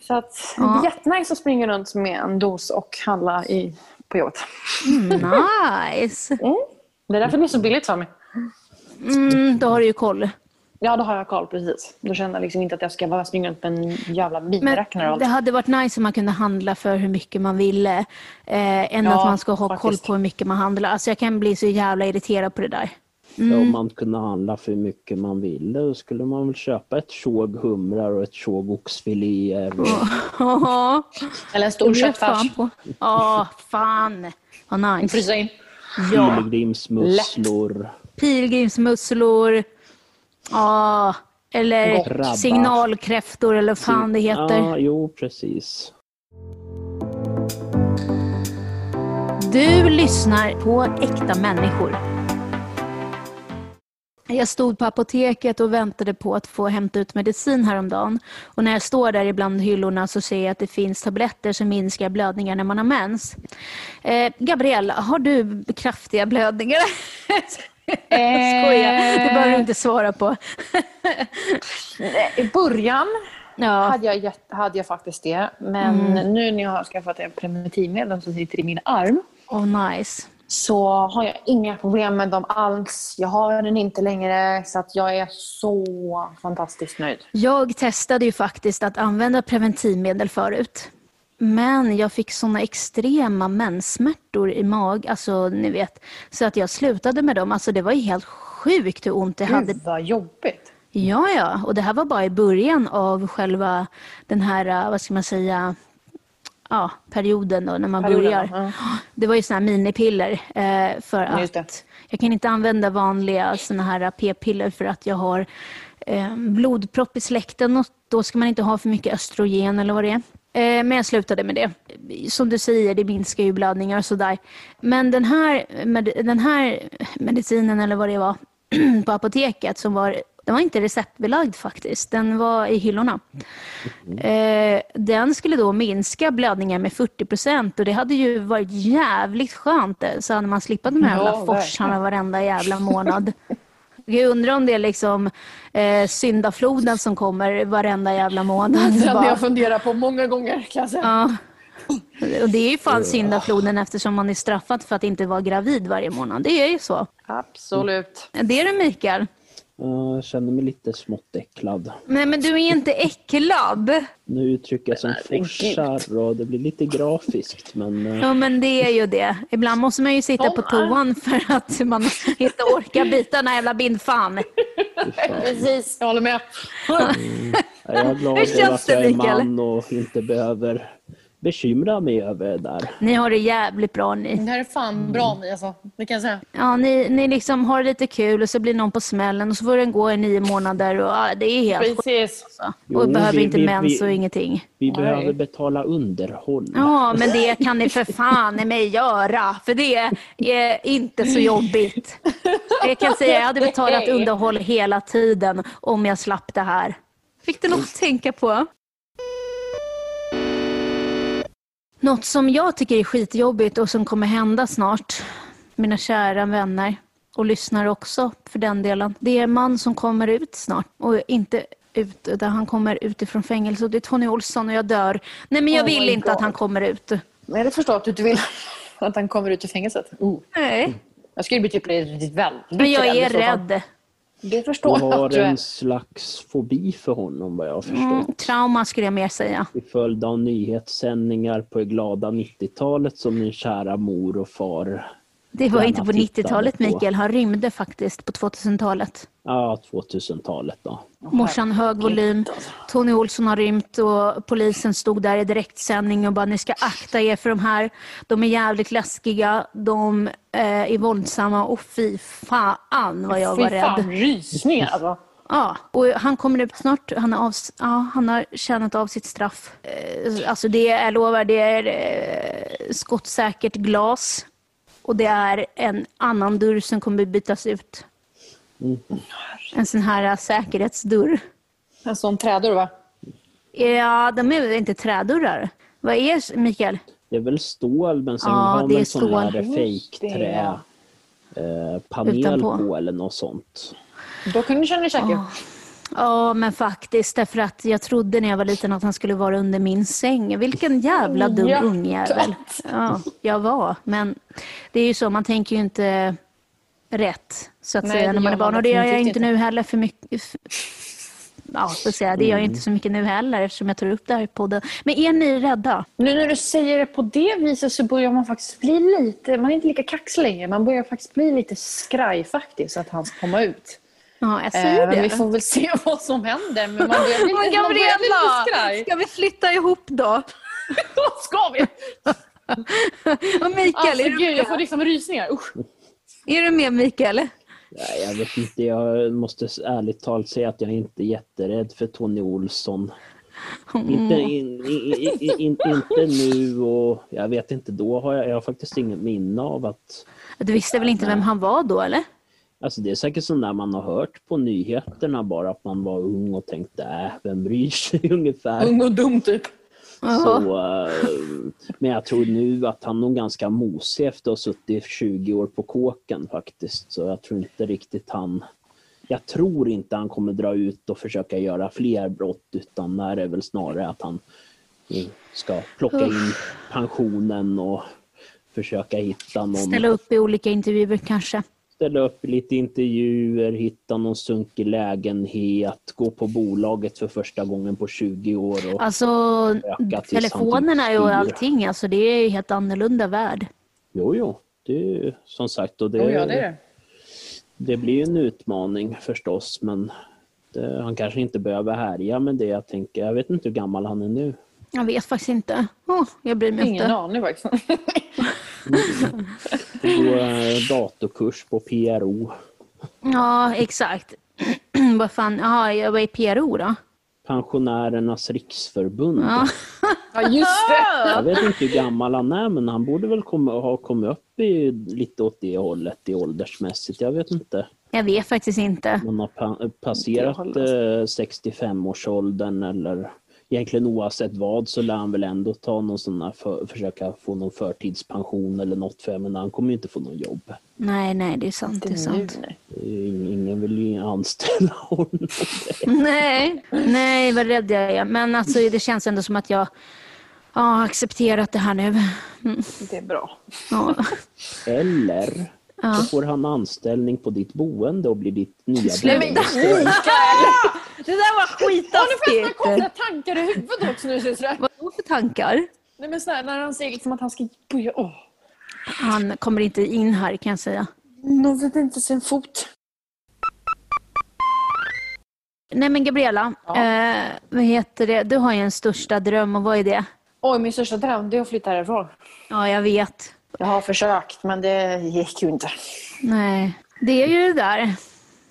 Så att, det är jättenice att springa runt med en dos och handla i, på jobbet. Nice. Det är därför det är så billigt för mig. Mm, då har du ju koll. Ja, då har jag koll precis. Då känner jag liksom inte att jag ska bara springa runt med en jävla Men allt. det hade varit nice om man kunde handla för hur mycket man ville. Eh, än Ja, att man ska ha koll faktiskt. på hur mycket man handlar. Alltså jag kan bli så jävla irriterad på det där. Ja, Mm. om man kunde handla för hur mycket man ville då skulle man väl köpa ett tjog humrar och ett tjog oxfiléer. och- Ja, Eller en stor köttfärs. Ja, fan. Vad nice. Frysa in. Ja, Pilgrimsmusslor. pilgrimsmusslor. Ja, eller Krabba. signalkräftor eller vad fan det heter. Ja, jo precis. Du lyssnar på Äkta människor. Jag stod på apoteket och väntade på att få hämta ut medicin häromdagen. Och när jag står där ibland hyllorna så ser jag att det finns tabletter som minskar blödningar när man har mens. Eh, Gabriella, har du kraftiga blödningar? Jag skojar, det behöver du inte svara på. I början Ja, hade jag, hade jag faktiskt det. Men nu när jag har skaffat en preventivmedel som sitter i min arm oh, nice. så har jag inga problem med dem alls. Jag har den inte längre så att jag är så fantastiskt nöjd. Jag testade ju faktiskt att använda preventivmedel förut. Men jag fick såna extrema menssmärtor i mag, alltså ni vet. Så att jag slutade med dem. Alltså det var ju helt sjukt hur ont jag hade. Gud vad jobbigt. Ja, ja. Och det här var bara i början av själva den här, eh, vad ska man säga, ja, perioden då när man Perioden, börjar. ja. Det var ju såna här minipiller eh, för det. att jag kan inte använda vanliga såna här p-piller för att jag har eh, blodpropp i släkten och då ska man inte ha för mycket östrogen eller vad det är. Eh, men jag slutade med det. Som du säger, det minskar ju blödningar och sådär. Men den här, med, den här medicinen eller vad det var på apoteket som var den var inte receptbelagd faktiskt. Den var i hyllorna. Eh, den skulle då minska blödningar med 40 procent och det hade ju varit jävligt skönt. eh, Så hade man slippat de här Ja, jävla forsarna varenda jävla månad. Jag undrar om det är liksom eh, syndafloden som kommer varenda jävla månad. Det Bara- jag funderat på många gånger kan jag säga. Ja. Och det är ju fan syndafloden eftersom man är straffad för att inte vara gravid varje månad. Det är ju så. Absolut. Det är det Mikael. Ja, Jag känner mig lite smått äcklad. Nej, men du är inte äcklad. Nu uttrycker jag som forsar och det blir lite grafiskt men eh, Ja, men det är ju det. Ibland måste man ju sitta på toan för att man inte orkar byta den här jävla bindfan. Precis, jag håller med. jag är glad Hur känns att jag är man och inte behöver bekymra mig över det där. Ni har det jävligt bra ni. Det här är fan bra Mi alltså. Det kan jag säga. Ja, ni, ni liksom har lite kul och så blir någon på smällen och så får den gå i nio månader och ja, det är helt. Precis. alltså. Jo, Och behöver vi- inte vi- mens vi- och ingenting. Vi Nej. behöver betala underhåll. Ja, men det kan ni för fan i mig göra, för det är inte så jobbigt. Jag kan säga jag hade betalat underhåll hela tiden om jag slapp det här. Fick du något att tänka på? Något som jag tycker är skitjobbigt och som kommer hända snart, mina kära vänner och lyssnare också för den delen. Det är en man som kommer ut snart och inte ut, där han kommer ut ifrån fängelse och det är Tony Olsson och jag dör. Nej men jag Oh vill inte att God. han kommer ut. Nej, det förstår att du inte vill att han kommer ut ur fängelset. Oh. Nej. Jag skulle bli typ väldigt, Men jag är rädd. Det Du förstår jag har du är. en slags fobi för honom vad jag har förstått. Mm, trauma skulle jag mer säga. Till följd av nyhetssändningar på det glada 90-talet som min kära mor och far, Det var inte på tittade 90-talet på. Mikael, han rymde faktiskt på 2000-talet. ja 2000-talet då. Morsan hög volym, Tony Olsson har rymt och polisen stod där i direktsändning och bara ni ska akta er för de här. De är jävligt läskiga, de eh, är våldsamma och fy fan vad jag var Fy fan, rädd. rysningar alltså. Ja, och han kommer ut snart. Han har, av, ja, han har tjänat av sitt straff. Eh, Alltså det är, jag lovar, det är eh, skottsäkert glas. Och det är en annan dörr som kommer bytas ut. En sån här eh, säkerhetsdörr. En sån trädörr va? Ja, de är väl inte trädörrar? Vad är Mikael? Det är väl stål men sen Ja, har det man är sån här fejkträ eh, panel Utanpå. på eller något sånt. Då kunde du känna dig säker. Ja, men faktiskt. Därför att jag trodde när jag var liten att han skulle vara under min säng. Vilken jävla dum Hjärtat. ungjävel. Ja, jag var. Men det är ju så, man tänker ju inte rätt så att Nej, säga när man är barn. Och det gör jag inte nu heller för mycket. Ja, så att säga. Det gör jag inte så mycket nu heller eftersom jag tar upp det här i podden. Men är ni rädda? Nu när du säger det på det viset så börjar man faktiskt bli lite, man är inte lika kaxig längre. Man börjar faktiskt bli lite skraj faktiskt att han ska komma ut. Ja, jag säger Eh, men det. vi får väl se vad som händer. Men man börjar bli, Men man börjar bli skraj. ska vi flytta ihop då? Då ska vi! Och Mikael, Alltså är, du gud, jag med? får liksom rysningar. Usch. är du med Mikael? Nej, jag vet inte, jag måste ärligt talat säga att jag är inte jätterädd för Tony Olsson. Inte, in, in, in, in, inte nu och jag vet inte, då har jag, jag har faktiskt inget minne av att Du visste väl inte vem han var då, eller? Alltså det är säkert sånt där man har hört på nyheterna bara att man var ung och tänkte äh, vem bryr sig ungefär. Ung och dum typ. Så, eh, men jag tror nu att han nog ganska mosig efter att ha suttit 20 år på kåken faktiskt. Så jag tror inte riktigt han... Jag tror inte han kommer dra ut och försöka göra fler brott utan det är väl snarare att han eh, ska plocka in pensionen och försöka hitta någon... Ställa upp i olika intervjuer kanske. Ställa upp i lite intervjuer, hitta någon sunkig lägenhet, gå på bolaget för första gången på 20 år. Och, Alltså telefonerna typ och allting, alltså det är ju helt annorlunda värld. Jo, jo, det är som sagt och det, Oh, ja, det är det. det blir ju en utmaning förstås men det, han kanske inte behöver härja med det jag tänker. Jag vet inte hur gammal han är nu. Jag vet faktiskt inte. Oh, jag bryr mig Ingen inte. aning faktiskt. Gå eh, datorkurs på PRO. Ja, exakt. Vad fan, jaha, jag var i PRO då? Pensionärernas riksförbund. Ja. Ja, just det. Jag vet inte hur gammal han är men han borde väl komma, ha kommit upp i, lite åt det hållet i åldersmässigt. Jag vet inte. Jag vet faktiskt inte. Man har pa- passerat Inte jag eh, 65-årsåldern eller egentligen oavsett vad så lär han väl ändå ta någon sån här för, försöka få någon förtidspension eller något för men han kommer ju inte få någon jobb. Nej, nej, det är sant. Det är sant. Ingen vill ju anställa honom. Nej, nej, vad rädd jag är. Men alltså, det känns ändå som att jag ja, har accepterat det här nu. Mm, Det är bra. Ja. Eller Ja. Så får han anställning på ditt boende och blir ditt nya Sluta. boende. Det där var får jag skittaskigt. konstiga tankar i huvudet också nu. Vadå för tankar? Nej, men sådär, när han säger liksom att han ska börja... Åh. Han kommer inte in här kan jag säga. Någon vet inte sin fot. Nej men Gabriella, Ja. eh, vad heter det? Du har ju en största dröm och vad är det? Oj, min största dröm det är att flytta härifrån. Ja, jag vet. Jag har försökt, men det gick ju inte. Nej, det är ju det där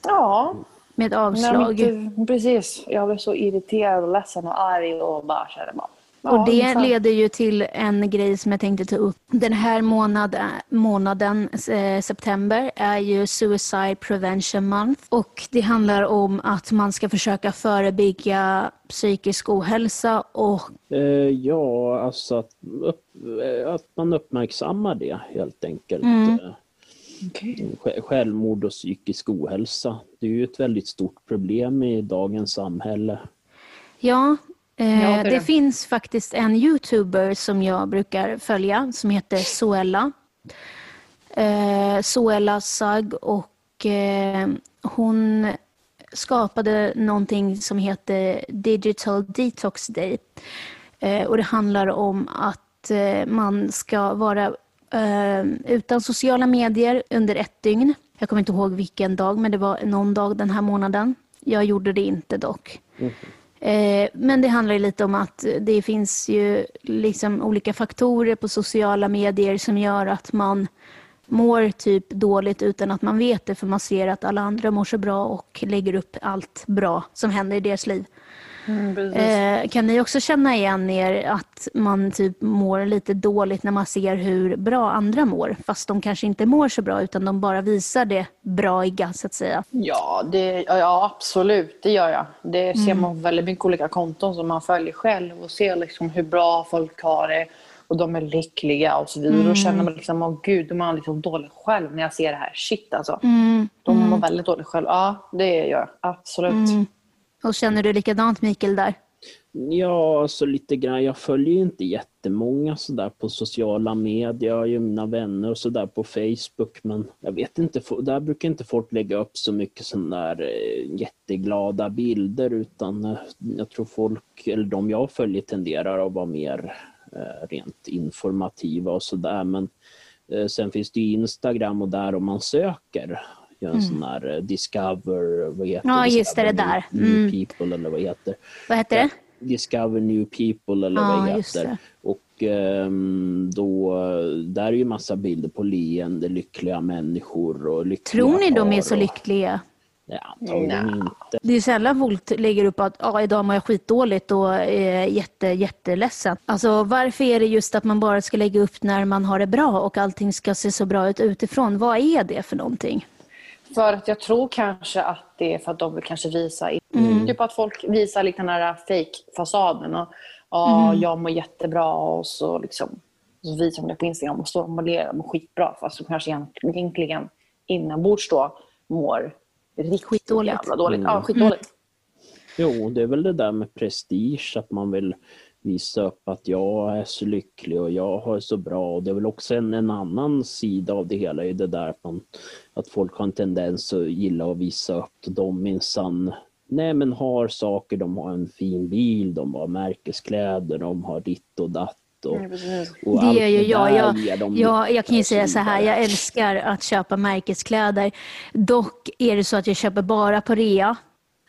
Ja, med avslag. de inte, precis. Jag blev så irriterad och ledsen och arg och bara kände bara... ja, Och det ungefär. leder ju till en grej som jag tänkte ta upp. Den här månad, månaden, eh, september, är ju Suicide Prevention Month. Och det handlar om att man ska försöka förebygga psykisk ohälsa och Eh, ja, alltså att, upp, eh, att man uppmärksammar det helt enkelt. Mm. Eh, sj- Självmord och psykisk ohälsa. Det är ju ett väldigt stort problem i dagens samhälle. Ja, eh, det finns faktiskt en youtuber som jag brukar följa som heter Soella. Eh, Soella Sag och eh, hon skapade någonting som heter Digital Detox Day. Eh, och det handlar om att eh, man ska vara eh, utan sociala medier under ett dygn. Jag kommer inte ihåg vilken dag, men det var någon dag den här månaden. Jag gjorde det inte dock. Eh, Eh, men det handlar ju lite om att det finns ju liksom olika faktorer på sociala medier som gör att man mår typ dåligt utan att man vet det för man ser att alla andra mår så bra och lägger upp allt bra som händer i deras liv. Mm. Eh, kan ni också känna igen er att man typ mår lite dåligt när man ser hur bra andra mår fast de kanske inte mår så bra utan de bara visar det braiga så att säga. Ja, det, ja, absolut. Det gör jag. Det ser man på väldigt mycket olika konton som man följer själv och ser liksom hur bra folk har det och de är lyckliga och så vidare. Då känner man liksom, åh gud, då mår man liksom dålig själv när jag ser det här. Shit alltså. De mår väldigt dåligt själv. Ja, det gör jag. Absolut. Och känner du likadant Mikael där? Ja, så lite grann. Jag följer ju inte jättemånga sådär på sociala medier. Jag har ju mina vänner och sådär på Facebook. Men jag vet inte, där brukar inte folk lägga upp så mycket sådana där eh, jätteglada bilder. Utan eh, jag tror folk, eller de jag följer tenderar att vara mer eh, rent informativa och sådär. Men sen finns det ju Instagram och där om man söker gör en sån här eh, Discover, vad heter Ja, just det, det där. New, Mm. People eller vad heter Vad heter det? Discover New People eller Ja, vad det just heter. det. Och ehm, då, där är ju massa bilder på leende, lyckliga människor och lyckliga Tror ni de är så och- lyckliga? Ja, antagligen Nja. inte. Det är sällan folk lägger upp att ah, idag mår jag skitdåligt och är jätte, jätteledsen. Alltså, varför är det just att man bara ska lägga upp när man har det bra och allting ska se så bra ut utifrån? Vad är det för någonting? För att jag tror kanske att det är för att de vill kanske visa, Mm. typ att folk visar liksom den här fake-fasaden. Och, ja, Mm. jag mår jättebra och så liksom så visar de det på Instagram och står och ler och mår skitbra. Fast de kanske egent- egentligen inombords då mår riktigt Skitdåligt. jävla dåligt. Mm. Ja, skitdåligt. Jo, det är väl det där med prestige, att man vill visa upp att jag är så lycklig och jag har det så bra. Och det är väl också en, en annan sida av det hela, är det där att, man, att folk har en tendens att gilla att visa upp att de minsann Nej men har saker, de har en fin bil, de har märkeskläder, de har ditt och datt. Och, Mm, och Det gör ju jag. Jag, jag. Jag kan ju säga så här, jag älskar att köpa märkeskläder. Dock är det så att jag köper bara på rea.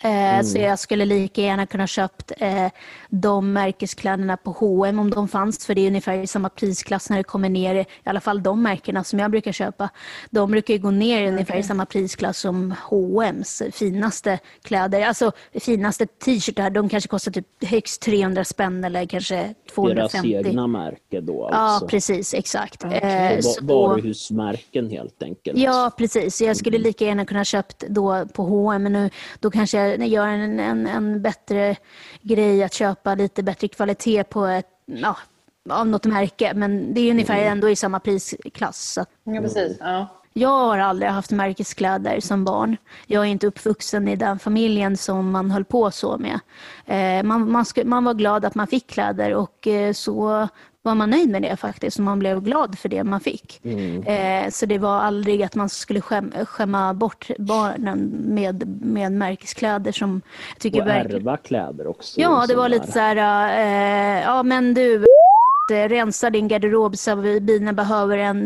Eh, Så jag skulle lika gärna kunna köpt eh, de märkeskläderna på H&M om de fanns, för det är ungefär i samma prisklass när det kommer ner, i alla fall de märkena som jag brukar köpa. De brukar ju gå ner ungefär i samma prisklass som H&M's finaste kläder. Alltså finaste t-shirtar, de kanske kostar typ högst 300 spänn eller kanske Deras 250. egna märke då Ja, alltså. precis. Exakt. Okej. Eh, så- Varuhusmärken helt enkelt. Ja, precis. Jag skulle lika gärna kunna köpt då på H&M men nu då kanske jag gör en, en, en bättre grej att köpa lite bättre kvalitet på ett, ja, av något märke. Men det är ungefär ändå i samma prisklass. Ja, precis. Ja. jag har aldrig haft märkeskläder som barn. Jag är inte uppvuxen i den familjen som man höll på så med. Eh, man, man, man var glad att man fick kläder och eh, så var man nöjd med det faktiskt. Och man blev glad för det man fick. Eh, så det var aldrig att man skulle skäm, skämma bort barnen med, med märkeskläder som jag tycker Och verkligen... ärva kläder också. Ja, det var lite så här, eh, ja men du, rensa din garderob så bilen behöver en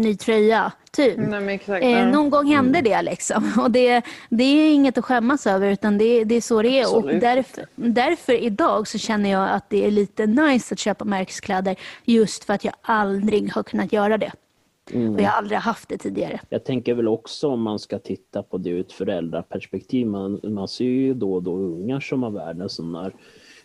ny tröja. Typ. Nej, men exakt. Eh, Ja. någon gång hände det liksom. Och det, det är inget att skämmas över utan det, det är så det är. Och därför, därför idag så känner jag att det är lite nice att köpa märkeskläder just för att jag aldrig har kunnat göra det. Mm. Och jag har aldrig haft det tidigare. Jag tänker väl också om man ska titta på det ur ett föräldraperspektiv. Man, man ser ju då och då ungar som har världens sådana här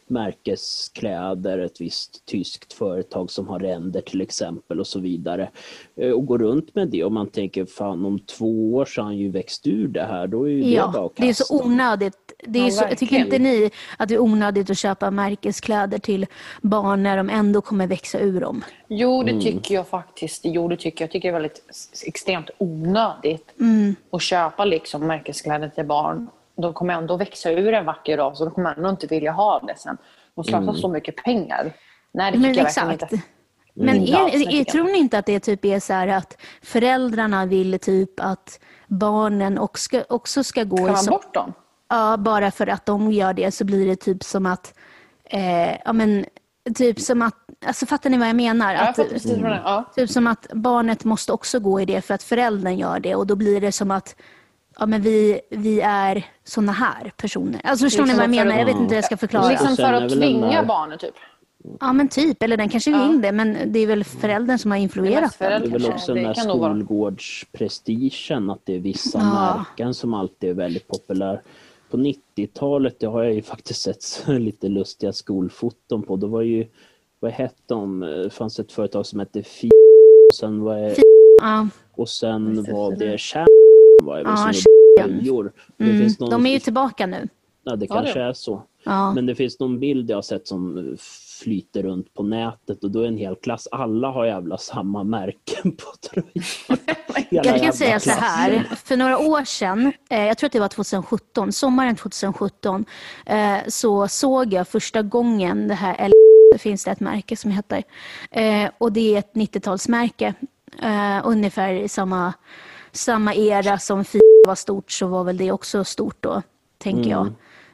märkeskläder, ett visst tyskt företag som har ränder till exempel och så vidare. Eh, Och går runt med det och man tänker fan om två år så har han ju växt ur det här. Då är ju det bara Ja, att det är så onödigt. Det är Ja, så, jag tycker inte ni att det är onödigt att köpa märkeskläder till barn när de ändå kommer växa ur dem? Jo, Mm. det tycker jag faktiskt. Jo, det tycker jag. jag tycker det är väldigt extremt onödigt Mm. att köpa liksom märkeskläder till barn. De kommer ändå växa ur en vacker dag, så de kommer ändå inte vilja ha det sen. Och slösa så mycket pengar. Nej, det tycker Men jag verkligen exakt. inte. Men alls, är, är, tror jag ni inte att det typ är så här att föräldrarna vill typ att barnen också ska, också ska gå i man så, bort dem? Ja, bara för att de gör det så blir det typ som att, eh, ja men, typ som att, alltså fattar ni vad jag menar? Ja, jag att. Ja. Typ som att barnet måste också gå i det för att föräldern gör det och då blir det som att ja, men vi, vi är såna här personer. Alltså förstår Liksom ni vad jag för menar? att- Jag vet inte hur jag ska förklara. Liksom Och sen för att tvinga barnet, typ. Ja men typ, eller den kanske vill det men det är väl föräldern som har Det är influerat den. Det är väl kanske. också den Det där kan nog vara. skolgårdsprestigen, att det är vissa Ja. märken som alltid är väldigt populära. På 90-talet, det har jag ju faktiskt sett lite lustiga skolfoton på. Då var ju, vad hette de, det fanns ett företag som hette Fi och sen var det, Ja, och sen var det det Det väl Ja, böljor. Mm, de är ju tillbaka nu. ja, det Ja, det kanske är så. Ja. Men det finns någon bild jag har sett som flyter runt på nätet och då är en hel klass, alla har jävla samma märken på tröjan. Jag kan säga så klassen. här, för några år sedan, eh, jag tror att det var 2017, sommaren 2017, eh, så såg jag första gången det här, eller finns det ett märke som heter, eh, och det är ett 90-talsmärke, eh, ungefär i samma, samma era som Fia var stort så var väl det också stort då, tänker jag.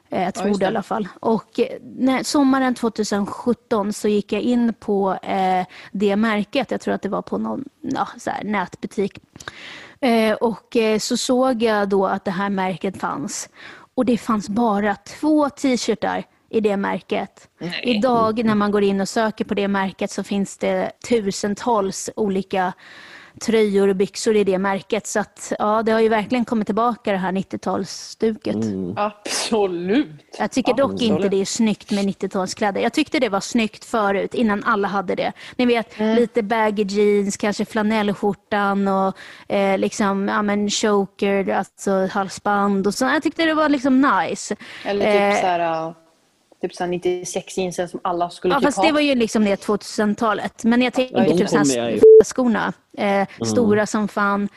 Eh, Jag tror just det i det. alla fall. Och eh, när, sommaren 2017 så gick jag in på eh, det märket. Jag tror att det var på någon ja, så här, nätbutik. Eh, och eh, så såg jag då att det här märket fanns. Och det fanns bara två t-shirtar i det märket. Idag när man går in och söker på det märket så finns det tusentals olika tröjor och byxor i det märket. Så att, ja, det har ju verkligen kommit tillbaka det här 90-talsstuket. Mm. Absolut. Jag tycker dock Absolut. inte det är snyggt med 90-talskläder. Jag tyckte det var snyggt förut, innan alla hade det. Ni vet, lite baggy jeans, kanske flanellskjortan och eh, liksom, ja, men choker, alltså halsband och så. Jag tyckte det var liksom nice. Eller typ Eh, så här, typ så här 96 jeansen som alla skulle Ja, typ fast ha. det var ju liksom det 2000-talet. Men jag tänker Ja, typ jag ju- skorna. Eh, Stora som fan.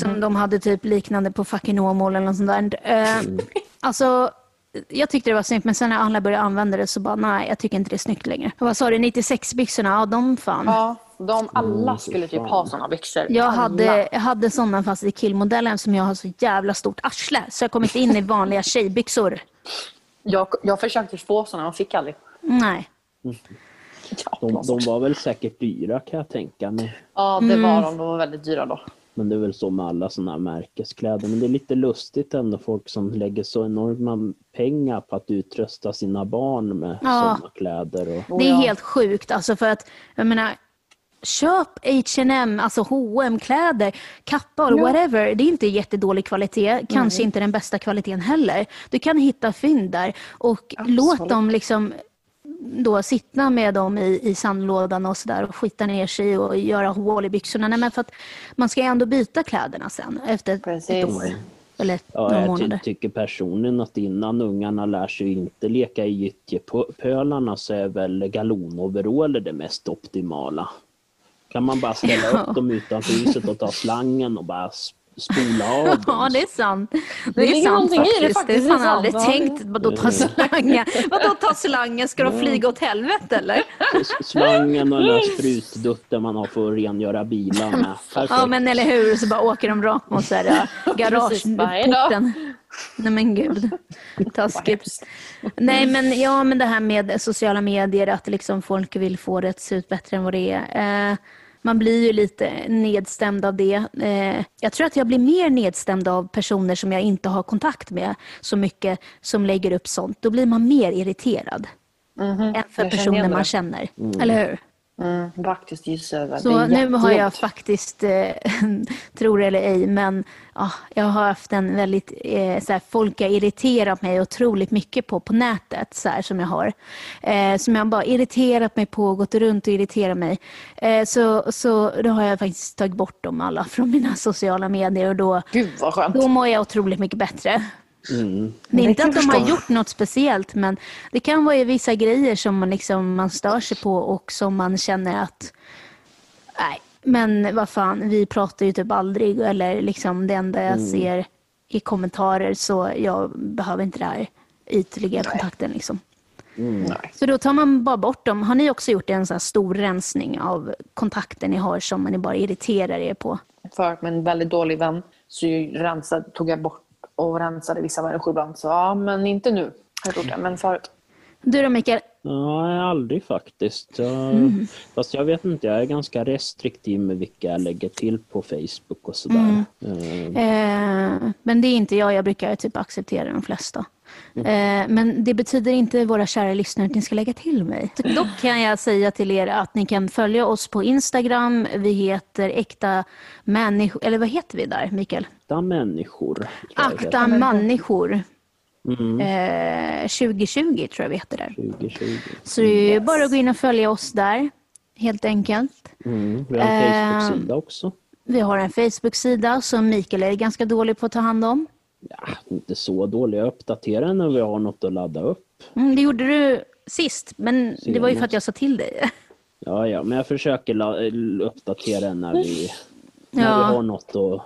Som de hade typ liknande på fucking Åmål eller något sånt där. Eh, Alltså, jag tyckte det var snyggt men sen när alla började använda det så bara nej, jag tycker inte det är snyggt längre. Och vad sa du, 96-byxorna? Ja, de fan. Ja, de alla Mm, skulle typ ha såna byxor. Jag Alla. hade, jag hade sådana fast i killmodellen som jag har så jävla stort arsle. Så jag kom inte in i vanliga tjejbyxor. Jag, jag försökte få såna, och fick aldrig. Nej. Ja, De, de, var väl säkert dyra kan jag tänka mig. ja det Mm. var de. De var väldigt dyra då. Men det är väl så med alla sådana här märkeskläder. Men det är lite lustigt ändå folk som lägger så enorma pengar på att utrusta sina barn med Ja. sådana kläder. Och... Det är ja. helt sjukt. Alltså för att, jag menar, köp H&M, alltså hm kläder kappor, whatever. Det är inte jättedålig kvalitet, kanske inte den bästa kvaliteten heller. Du kan hitta fynd där och låt dem liksom då sitta med dem i, i sandlådan och sådär och skita ner sig och göra hål i byxorna. Nej, men för att man ska ju ändå byta kläderna sen efter ett, ett Precis. år. Eller Ja, några jag ty månader. tycker personligen att innan ungarna lär sig inte leka i gyttjepölarna så är väl galonoveraller det mest optimala. Kan man bara ställa Ja. upp dem utanför huset och ta slangen och bara spola av dem? Ja, det är sant. Det, Det är sant någonting i det faktiskt. Det är faktiskt, fan aldrig sant. Ja, tänkt. Vadå ta slangen? Vadå ta slangen? Ska de flyga åt helvete eller? Slangen och den sprutdutten man har för att rengöra bilar med. Perfekt. Ja, men eller hur. Så bara åker de rakt mot garageporten. Nej men gud. Taskigt. Nej men ja, men det här med sociala medier, att liksom folk vill få det att se ut bättre än vad det är. Eh, man blir ju lite nedstämd av det. Eh, jag tror att jag blir mer nedstämd av personer som jag inte har kontakt med så mycket som lägger upp sånt. Då blir man mer irriterad än för Jag känner personer man känner. Eller hur? Mm, faktiskt gissar jag. Så nu har jag faktiskt, eh, tror det eller ej, men ja, jag har haft en väldigt, eh, så här, folk har irriterat mig otroligt mycket på på nätet, så som jag har. Eh, som jag bara irriterat mig på, gått runt och irriterat mig. Eh, så, så då har jag faktiskt tagit bort dem alla från mina sociala medier och då, Gud vad skönt. då mår jag otroligt mycket bättre. Mm. Det är inte att jag de har gjort något speciellt, men det kan vara ju vissa grejer som man, liksom, man stör sig på och som man känner att nej, men vad fan, vi pratar ju typ aldrig eller liksom det enda jag ser i kommentarer så jag behöver inte det här ytliga kontakten. Liksom. Nej. Så då tar man bara bort dem. Har ni också gjort en sån här stor rensning av kontakter ni har som ni bara irriterar er på? För med en väldigt dålig vän så rensade, tog jag bort och rensade vissa människor ibland. Så ja, men inte nu. Jag gjort det, men förut. Du då Mikael? Nej, aldrig faktiskt. Jag, Mm. Fast jag vet inte, jag är ganska restriktiv med vilka jag lägger till på Facebook och sådär. Eh, Eh, men det är inte jag, jag brukar typ acceptera de flesta. Eh, men det betyder inte, våra kära lyssnare, att ni ska lägga till mig. Dock kan jag säga till er att ni kan följa oss på Instagram. Vi heter Äkta Människor, eller vad heter vi där, Mikael? Akta människor. Akta Människor. Mm. Eh, 2020 tror jag vi heter där. heter. 2020. Så det är ju bara att gå in och följa oss där, helt enkelt. Mm. Vi har en Eh, Facebook-sida också. Vi har en Facebook-sida som Mikael är ganska dålig på att ta hand om. Ja, inte så dålig. Jag uppdaterar när vi har något att ladda upp. Mm, det gjorde du sist, men det var ju för att Senast. jag sa till dig. Ja, ja, men jag försöker uppdatera när vi, när Ja. vi har något att...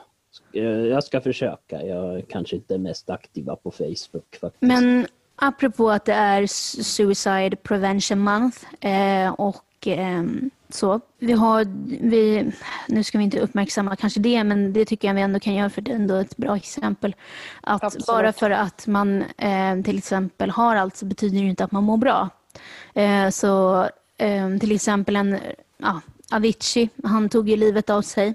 eh, Jag ska försöka. Jag är kanske inte mest aktiva på Facebook faktiskt. Men apropå att det är Suicide Prevention Month eh, och ehm, så. Vi har, vi, nu ska vi inte uppmärksamma kanske det, men det tycker jag vi ändå kan göra för det är ändå ett bra exempel. Att Absolut. bara för att man eh, till exempel har allt så betyder det inte att man mår bra. Eh, så eh, till exempel en ja, Avicii, han tog ju livet av sig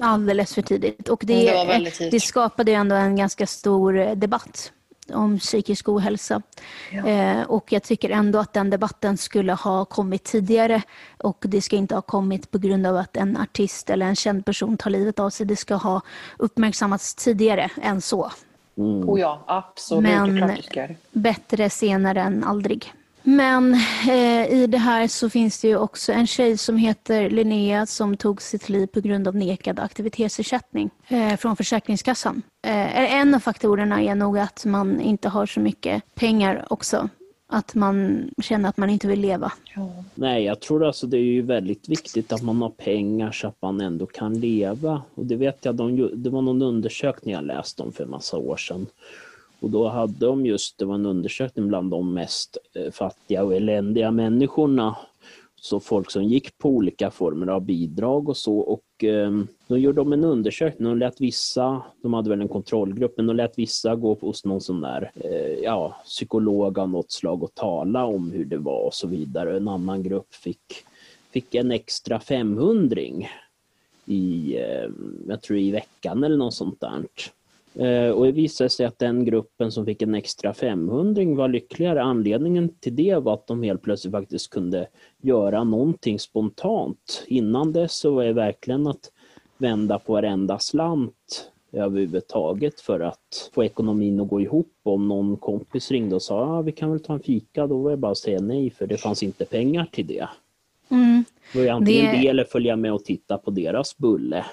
alldeles för tidigt. Och det, Det väldigt tidigt. det skapade ju ändå en ganska stor eh, debatt om psykisk ohälsa. Eh, och jag tycker ändå att den debatten skulle ha kommit tidigare och det ska inte ha kommit på grund av att en artist eller en känd person tar livet av sig. Det ska ha uppmärksammats tidigare än så. Mm. Oh ja, absolut. Men-. Bättre senare än aldrig. Men eh, i det här så finns det ju också en tjej som heter Linnea som tog sitt liv på grund av nekad aktivitetsersättning eh, från Försäkringskassan. Eh, en av faktorerna är nog att man inte har så mycket pengar också. Att man känner att man inte vill leva. Ja. Nej, jag tror alltså det är ju väldigt viktigt att man har pengar så att man ändå kan leva. Och det vet jag, de, det var någon undersökning jag läste om för en massa år sedan. Och då hade de just, det var en undersökning bland de mest eh, fattiga och eländiga människorna. Så folk som gick på olika former av bidrag och så. Och eh, då gjorde de en undersökning. De lät vissa, de hade väl en kontrollgrupp, men de lät vissa gå hos någon sån där eh, ja, psykolog av något slag och tala om hur det var och så vidare. En annan grupp fick, fick en extra 500 i, eh, jag tror i veckan eller något sånt där. Eh, Och det visade sig att den gruppen som fick en extra 500 var lyckligare. Anledningen till det var att de helt plötsligt faktiskt kunde göra någonting spontant. Innan dess så var det verkligen att vända på varenda slant överhuvudtaget för att få ekonomin att gå ihop. Om någon kompis ringde och sa ah, vi kan väl ta en fika, då var det bara att säga nej för det fanns inte pengar till det. Mm. Det var ju antingen Det- det eller följa med och titta på deras bulle.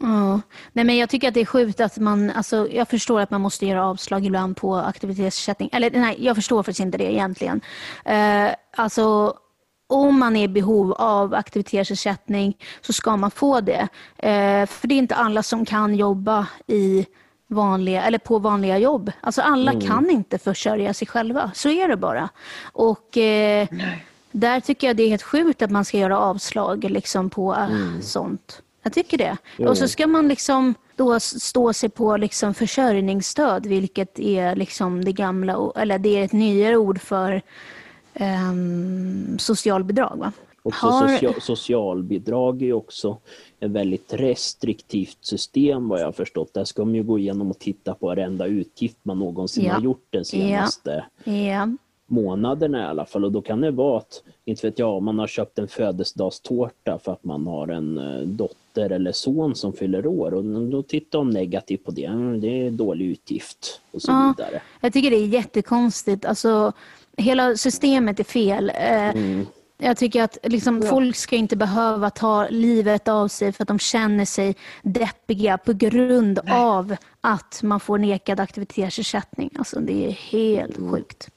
Ja. Nej, men jag tycker att det är sjukt att man, alltså, jag förstår att man måste göra avslag ibland på aktivitetsersättning. Eller nej, jag förstår faktiskt inte det egentligen. Eh, alltså, om man är i behov av aktivitetsersättning så ska man få det. Eh, för det är inte alla som kan jobba i vanliga, eller på vanliga jobb. Alltså alla mm. kan inte försörja sig själva. Så är det bara. Och eh, där tycker jag det är helt sjukt att man ska göra avslag liksom, på mm. sånt. Jag tycker det. Jo. Och så ska man liksom då stå sig på liksom försörjningsstöd, vilket är liksom det gamla, eller det är ett nyare ord för um, socialbidrag. Va? Också Har... social, socialbidrag är också ett väldigt restriktivt system vad jag har förstått. Där ska man ju gå igenom och titta på varenda utgift man någonsin ja. har gjort den senaste ja. Ja. månaderna i alla fall. Och då kan det vara att, inte vet jag, man har köpt en födelsedagstårta för att man har en eh, dotter eller son som fyller år. Och då tittar de negativt på det. Det är dålig utgift och så ja, vidare. Jag tycker det är jättekonstigt. Alltså, hela systemet är fel. Eh, mm. Jag tycker att liksom, ja. folk ska inte behöva ta livet av sig för att de känner sig deppiga på grund Nej. av att man får nekad aktivitetsersättning. Alltså, det är helt mm. sjukt.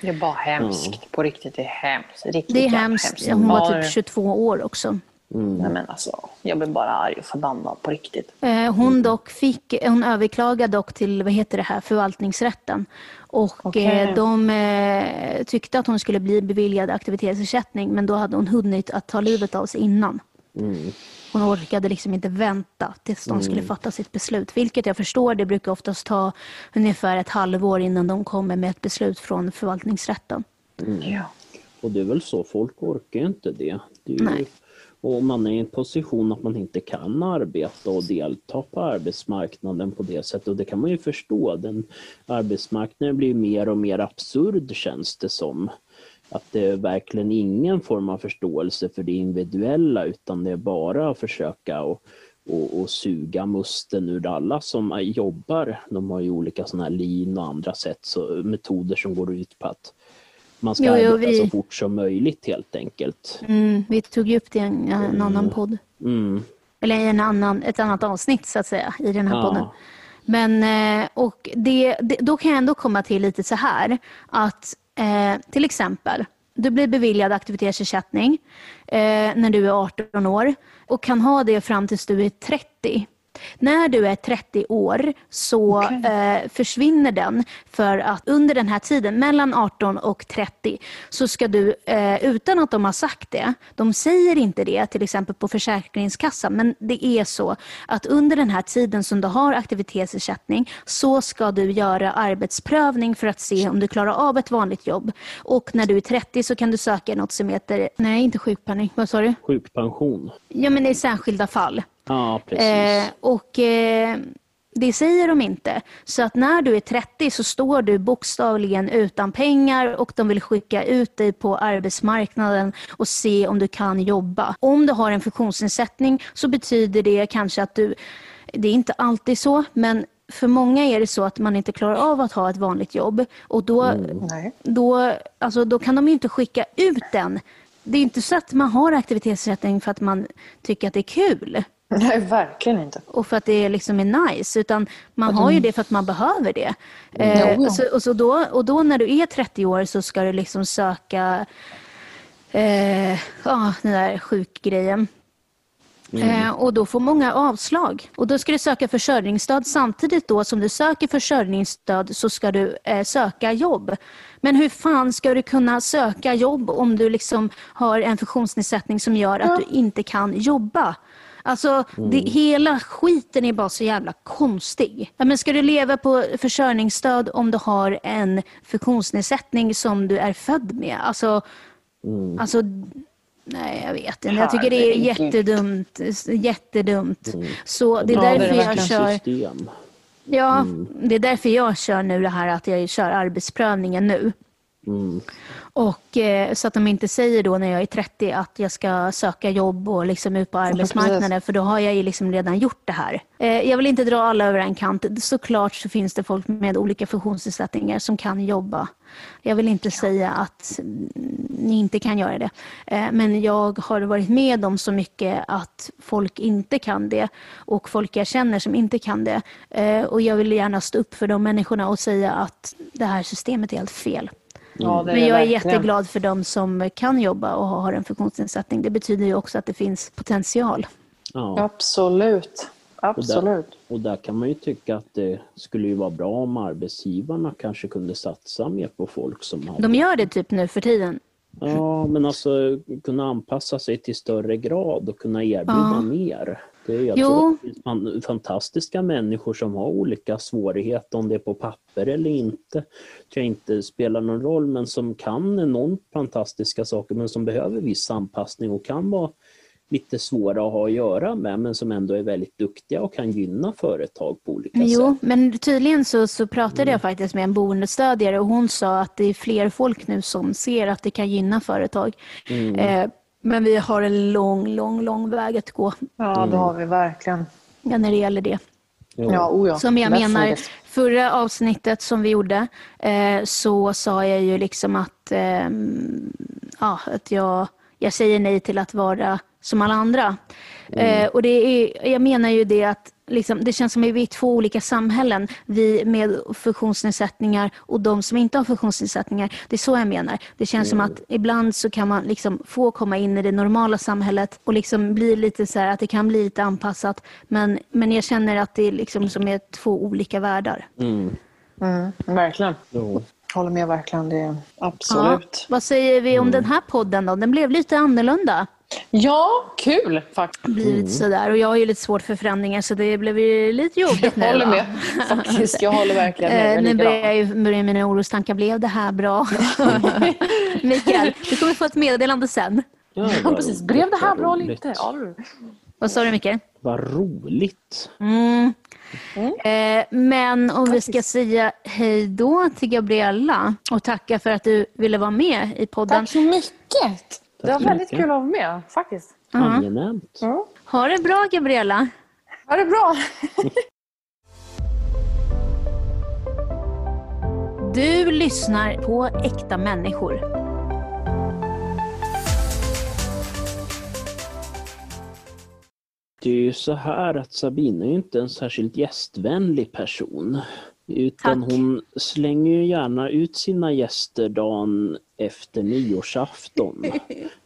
Det är bara hemskt. Mm. På riktigt, det är hemskt. Riktigt det är hemskt. hemskt. Hon var typ 22 år också. Mm. Nej, men alltså, jag blir bara arg och förbannad på riktigt. Eh, hon, dock fick, hon överklagade dock till vad heter det här, förvaltningsrätten. Och okay. Eh, de eh, tyckte att hon skulle bli beviljad aktivitetsersättning men då hade hon hunnit att ta livet av sig innan. Mm. Hon orkade liksom inte vänta tills de skulle mm. fatta sitt beslut. Vilket jag förstår, det brukar oftast ta ungefär ett halvår innan de kommer med ett beslut från förvaltningsrätten. Mm. Ja. Och det är väl så, folk orkar inte det. det är Nej. Och man är i en position att man inte kan arbeta och delta på arbetsmarknaden på det sättet. Och det kan man ju förstå. Den arbetsmarknaden blir mer och mer absurd känns det som. Att det är verkligen ingen form av förståelse för det individuella utan det är bara att försöka och, och, och suga musten ur alla som jobbar. De har ju olika sådana här lin och andra sätt, så, metoder som går ut på att man ska jo, jo, arbeta vi... så fort som möjligt helt enkelt. Mm, vi tog ju upp det i en, en mm. annan podd. Mm. Eller i en annan, ett annat avsnitt så att säga i den här ja. podden. Men eh, och det, det, då kan jag ändå komma till lite så här att eh, till exempel du blir beviljad aktivitetsersättning eh, när du är 18 år och kan ha det fram tills du är 30. När du är 30 år så okay. eh, försvinner den för att under den här tiden, mellan 18 och 30, så ska du, eh, utan att de har sagt det, de säger inte det till exempel på Försäkringskassan, men det är så att under den här tiden som du har aktivitetsersättning så ska du göra arbetsprövning för att se om du klarar av ett vanligt jobb. Och när du är 30 så kan du söka något som heter, nej inte sjukpenning, vad sa du? Sjukpension. Ja men i särskilda fall. Ja, precis. Eh, och eh, det säger de inte. Så att när du är 30 så står du bokstavligen utan pengar och de vill skicka ut dig på arbetsmarknaden och se om du kan jobba. Om du har en funktionsnedsättning så betyder det kanske att du, det är inte alltid så, men för många är det så att man inte klarar av att ha ett vanligt jobb och då, mm. då, alltså, då kan de inte skicka ut den. Det är inte så att man har aktivitetsersättning för att man tycker att det är kul. Nej, verkligen inte. Och för att det liksom är nice, utan man har ju det för att man behöver det. Eh, och, så, och, så då, och då när du är 30 år så ska du liksom söka eh, ja, den där sjukgrejen. Mm. Eh, och då får många avslag. Och då ska du söka försörjningsstöd samtidigt då som du söker försörjningsstöd så ska du eh, söka jobb. Men hur fan ska du kunna söka jobb om du liksom har en funktionsnedsättning som gör att du inte kan jobba? Alltså, mm. det, hela skiten är bara så jävla konstig. Ja, men ska du leva på försörjningsstöd om du har en funktionsnedsättning som du är född med? Alltså, mm. alltså nej jag vet inte. Jag tycker det är jättedumt. jättedumt. Mm. Så det är därför jag kör... Ja, mm. det är därför jag kör nu det här att jag kör arbetsprövningen nu. Mm. Och, eh, så att de inte säger då när jag är 30 att jag ska söka jobb och liksom ut på arbetsmarknaden, för då har jag ju liksom redan gjort det här. Eh, jag vill inte dra alla över en kant. Såklart så finns det folk med olika funktionsnedsättningar som kan jobba. Jag vill inte ja. säga att ni inte kan göra det. Eh, men jag har varit med om så mycket att folk inte kan det och folk jag känner som inte kan det. Och jag vill gärna stå upp för de människorna och säga att det här systemet är helt fel. Ja, det Men jag är jätteglad för de som kan jobba och har en funktionsnedsättning. Det betyder ju också att det finns potential. Ja. Absolut. Absolut. Och där kan man ju tycka att det skulle ju vara bra om arbetsgivarna kanske kunde satsa mer på folk som har... De gör det typ nu för tiden. Ja, men alltså kunna anpassa sig till större grad och kunna erbjuda Ja. mer. Det är, jag Jo. tror att det finns fan- fantastiska människor som har olika svårigheter, om det är på papper eller inte, jag inte spelar någon roll, men som kan enormt fantastiska saker, men som behöver viss anpassning och kan vara lite svåra att ha att göra med, men som ändå är väldigt duktiga och kan gynna företag på olika Jo, sätt. men tydligen så, så pratade Mm. jag faktiskt med en boendestödjare och hon sa att det är fler folk nu som ser att det kan gynna företag. Mm. Eh, men vi har en lång, lång, lång väg att gå Ja, det har vi verkligen. ja, när det gäller det. Ja, oh ja. Som jag menar, förra avsnittet som vi gjorde eh, så sa jag ju liksom att, ehm, ja, att jag, jag säger nej till att vara som alla andra. Eh, och det är, jag menar ju det att liksom, det känns som att vi är två olika samhällen. Vi med funktionsnedsättningar och de som inte har funktionsnedsättningar. Det är så jag menar. Det känns som att ibland så kan man liksom få komma in i det normala samhället och liksom bli lite så här att det kan bli lite anpassat. Men, men jag känner att det är liksom som är två olika världar. Mm. Mm, verkligen. Jo. Håller med verkligen. Det är Ja, absolut. vad säger vi om Mm. den här podden då? Den blev lite annorlunda. Ja, kul faktiskt. Blivit Mm. sådär. Och jag har ju lite svårt för förändringar så det blev ju lite jobbigt nu. Jag håller med. Faktiskt, jag håller verkligen med. Eh, nu är börjar jag ju börja mina orostankar. Blev det här bra? Mikael, du kommer få ett meddelande sen. Ja, precis. Blev det här bra eller inte? Ja. Vad sa du Mikael? Vad roligt. Mm. Eh, men om vi ska säga hej då till Gabriella och tacka för att du ville vara med i podden. Tack så mycket. Det var väldigt mycket. kul att vara med, faktiskt. Angenämt. Ja. Ha det bra Gabriella. Ha det bra. Du lyssnar på Äkta människor. Det är ju så här att Sabina är ju inte en särskilt gästvänlig person. Utan Tack. hon slänger ju gärna ut sina gäster dagen efter nyårsafton.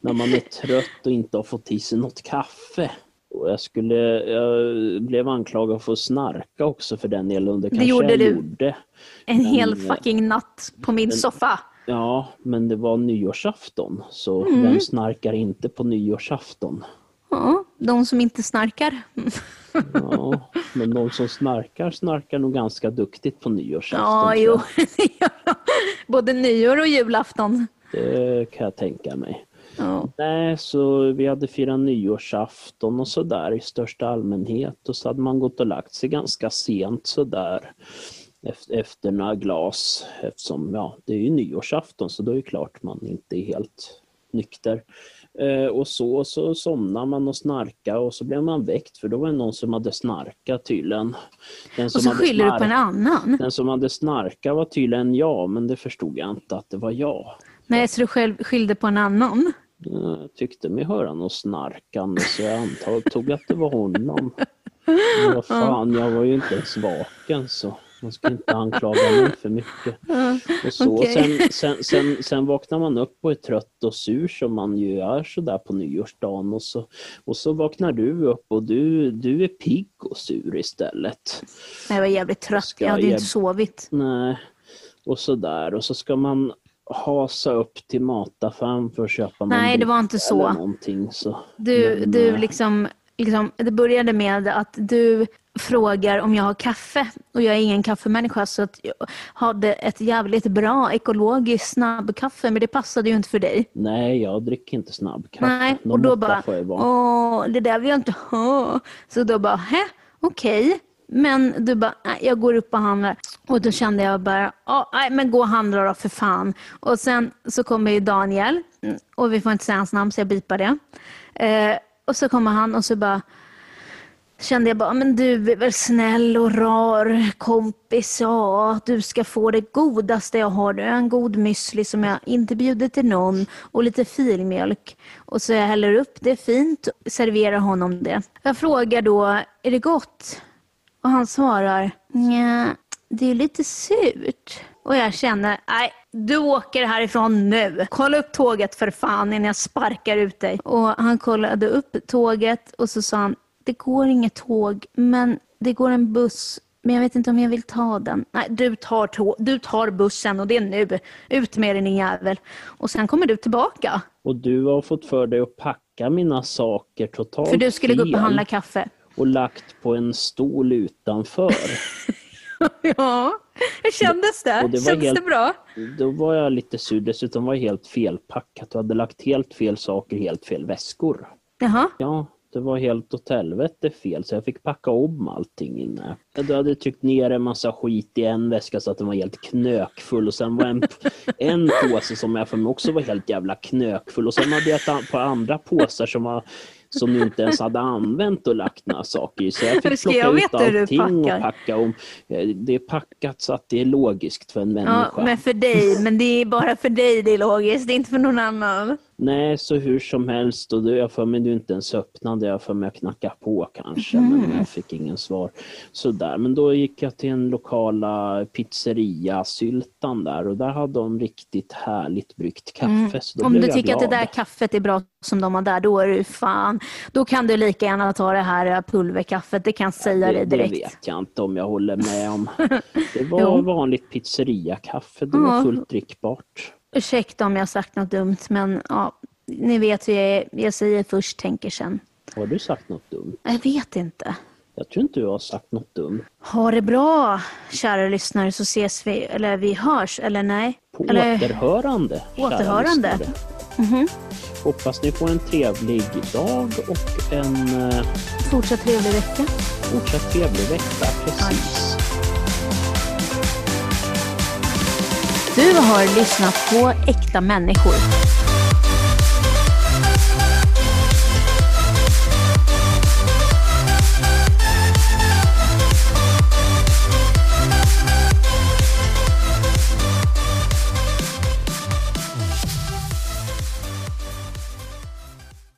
när man är trött och inte har fått i sig något kaffe. Och jag, skulle, jag blev anklagad för att snarka också för den delen. Det kanske gjorde du. gjorde. En hel Men, eh, fucking natt på min soffa. Ja, men det var nyårsafton. Så Mm. vem snarkar inte på nyårsafton? Ja, de som inte snarkar. Ja, men de som snarkar snarkar nog ganska duktigt på nyårsafton. Ja, jo. det gör. Både nyår och julafton. Det kan jag tänka mig. Ja. Nej, så vi hade firat nyårsafton och sådär i största allmänhet och så hade man gått och lagt sig ganska sent sådär efter, några glas eftersom ja, det är ju nyårsafton så då är det klart man inte är helt nykter. Eh, och så, så somnar man och snarkar och så blev man väckt för då var det någon som hade snarkat tydligen. Den Och så hade skyller du på snark- en annan. Den som hade snarkat var tydligen jag men det förstod jag inte att det var jag. Nej, så du själv skyllde på en annan. Jag tyckte mig höra något snarkande så jag antog att det var honom. Men vad fan, jag var ju inte ens vaken så man ska inte anklaga mig för mycket. Och så. okej. sen, sen, sen, sen vaknar man upp och är trött och sur som man ju är sådär på nyårsdagen och så, och så vaknar du upp och du, du är pigg och sur istället. Jag var jävligt trött. Jag hade ju jag- inte sovit. Nej, och sådär och så ska man hasa upp till mataffären för att köpa Nej, det var inte så. Så. Du, Men, du liksom, liksom, det började med att du frågar om jag har kaffe och jag är ingen kaffemänniska så att jag hade ett jävligt bra ekologiskt snabbkaffe men det passade ju inte för dig. Nej, jag dricker inte snabbkaffe. Nej, och då bara, åh, det där vill jag inte ha. Så då bara, hä, okej. Men du bara, nej, jag går upp och handlar. Och då kände jag bara, "Ja, nej men gå och handla då för fan. Och sen så kommer ju Daniel, mm, och vi får inte säga hans namn så jag bipar det. Eh, och så kommer han och så bara, kände jag bara, men du är väl snäll och rar kompis, ja, du ska få det godaste jag har. Du är en god müsli som jag inte bjuder till någon och lite filmjölk. Och så jag häller upp det fint och serverar honom det. Jag frågar då, är det gott? Och han svarar, nja, det är lite surt. Och jag känner, nej, du åker härifrån nu. Kolla upp tåget för fan innan jag sparkar ut dig. Och han kollade upp tåget och så sa han, det går inget tåg, men det går en buss. Men jag vet inte om jag vill ta den. Nej, du tar, tå- du tar bussen och det är nu. Ut med den din jävel. Och sen kommer du tillbaka. Och du har fått för dig att packa mina saker totalt För du skulle gå upp och handla kaffe. och lagt på en stol utanför. Ja, hur kändes det? Och det var Kändes helt- det bra? Då var jag lite sur. Dessutom var jag helt felpackat. Du hade lagt helt fel saker helt fel väskor. Jaha. Ja, det var helt åt helvete fel så jag fick packa om allting inne. Du hade tryckt ner en massa skit i en väska så att den var helt knökfull och sen var en, en påse som jag för mig också var helt jävla knökfull och sen hade jag ett på andra påsar som var som du inte ens hade använt och lagt några saker i. Så jag Hur fick ska plocka jag ut allting och packa om. Eh, Det är packat så att det är logiskt för en människa. Ja, men för dig. Men det är bara för dig det är logiskt. Det är inte för någon annan. Nej, så hur som helst. Och jag för mig du inte ens öppnade. Jag för mig jag knackade på kanske, Mhm. men jag fick ingen svar. Sådär. Men då gick jag till den lokala pizzeria Syltan där och där hade de riktigt härligt bryggt kaffe. Så då Mm. Om blev du jag tycker att det glad. där kaffet är bra som de har där, då är du fan. Då kan du lika gärna ta det här pulverkaffet. Det kan jag säga det, dig det direkt. vet jag inte om jag håller med om. Det var vanligt pizzeriakaffe. Det var Ja. fullt drickbart. Ursäkta om jag har sagt något dumt, men ja, ni vet hur jag är. Jag säger först, tänker sen. Har du sagt något dumt? Jag vet inte. Jag tror inte du har sagt något dumt. Ha det bra, kära lyssnare, så ses vi, eller vi hörs, eller nej? På eller, återhörande. kära Återhörande. lyssnare. Hoppas ni får en trevlig dag och en eh, fortsatt trevlig vecka. fortsatt trevlig vecka. Precis. Du har lyssnat på Äkta människor.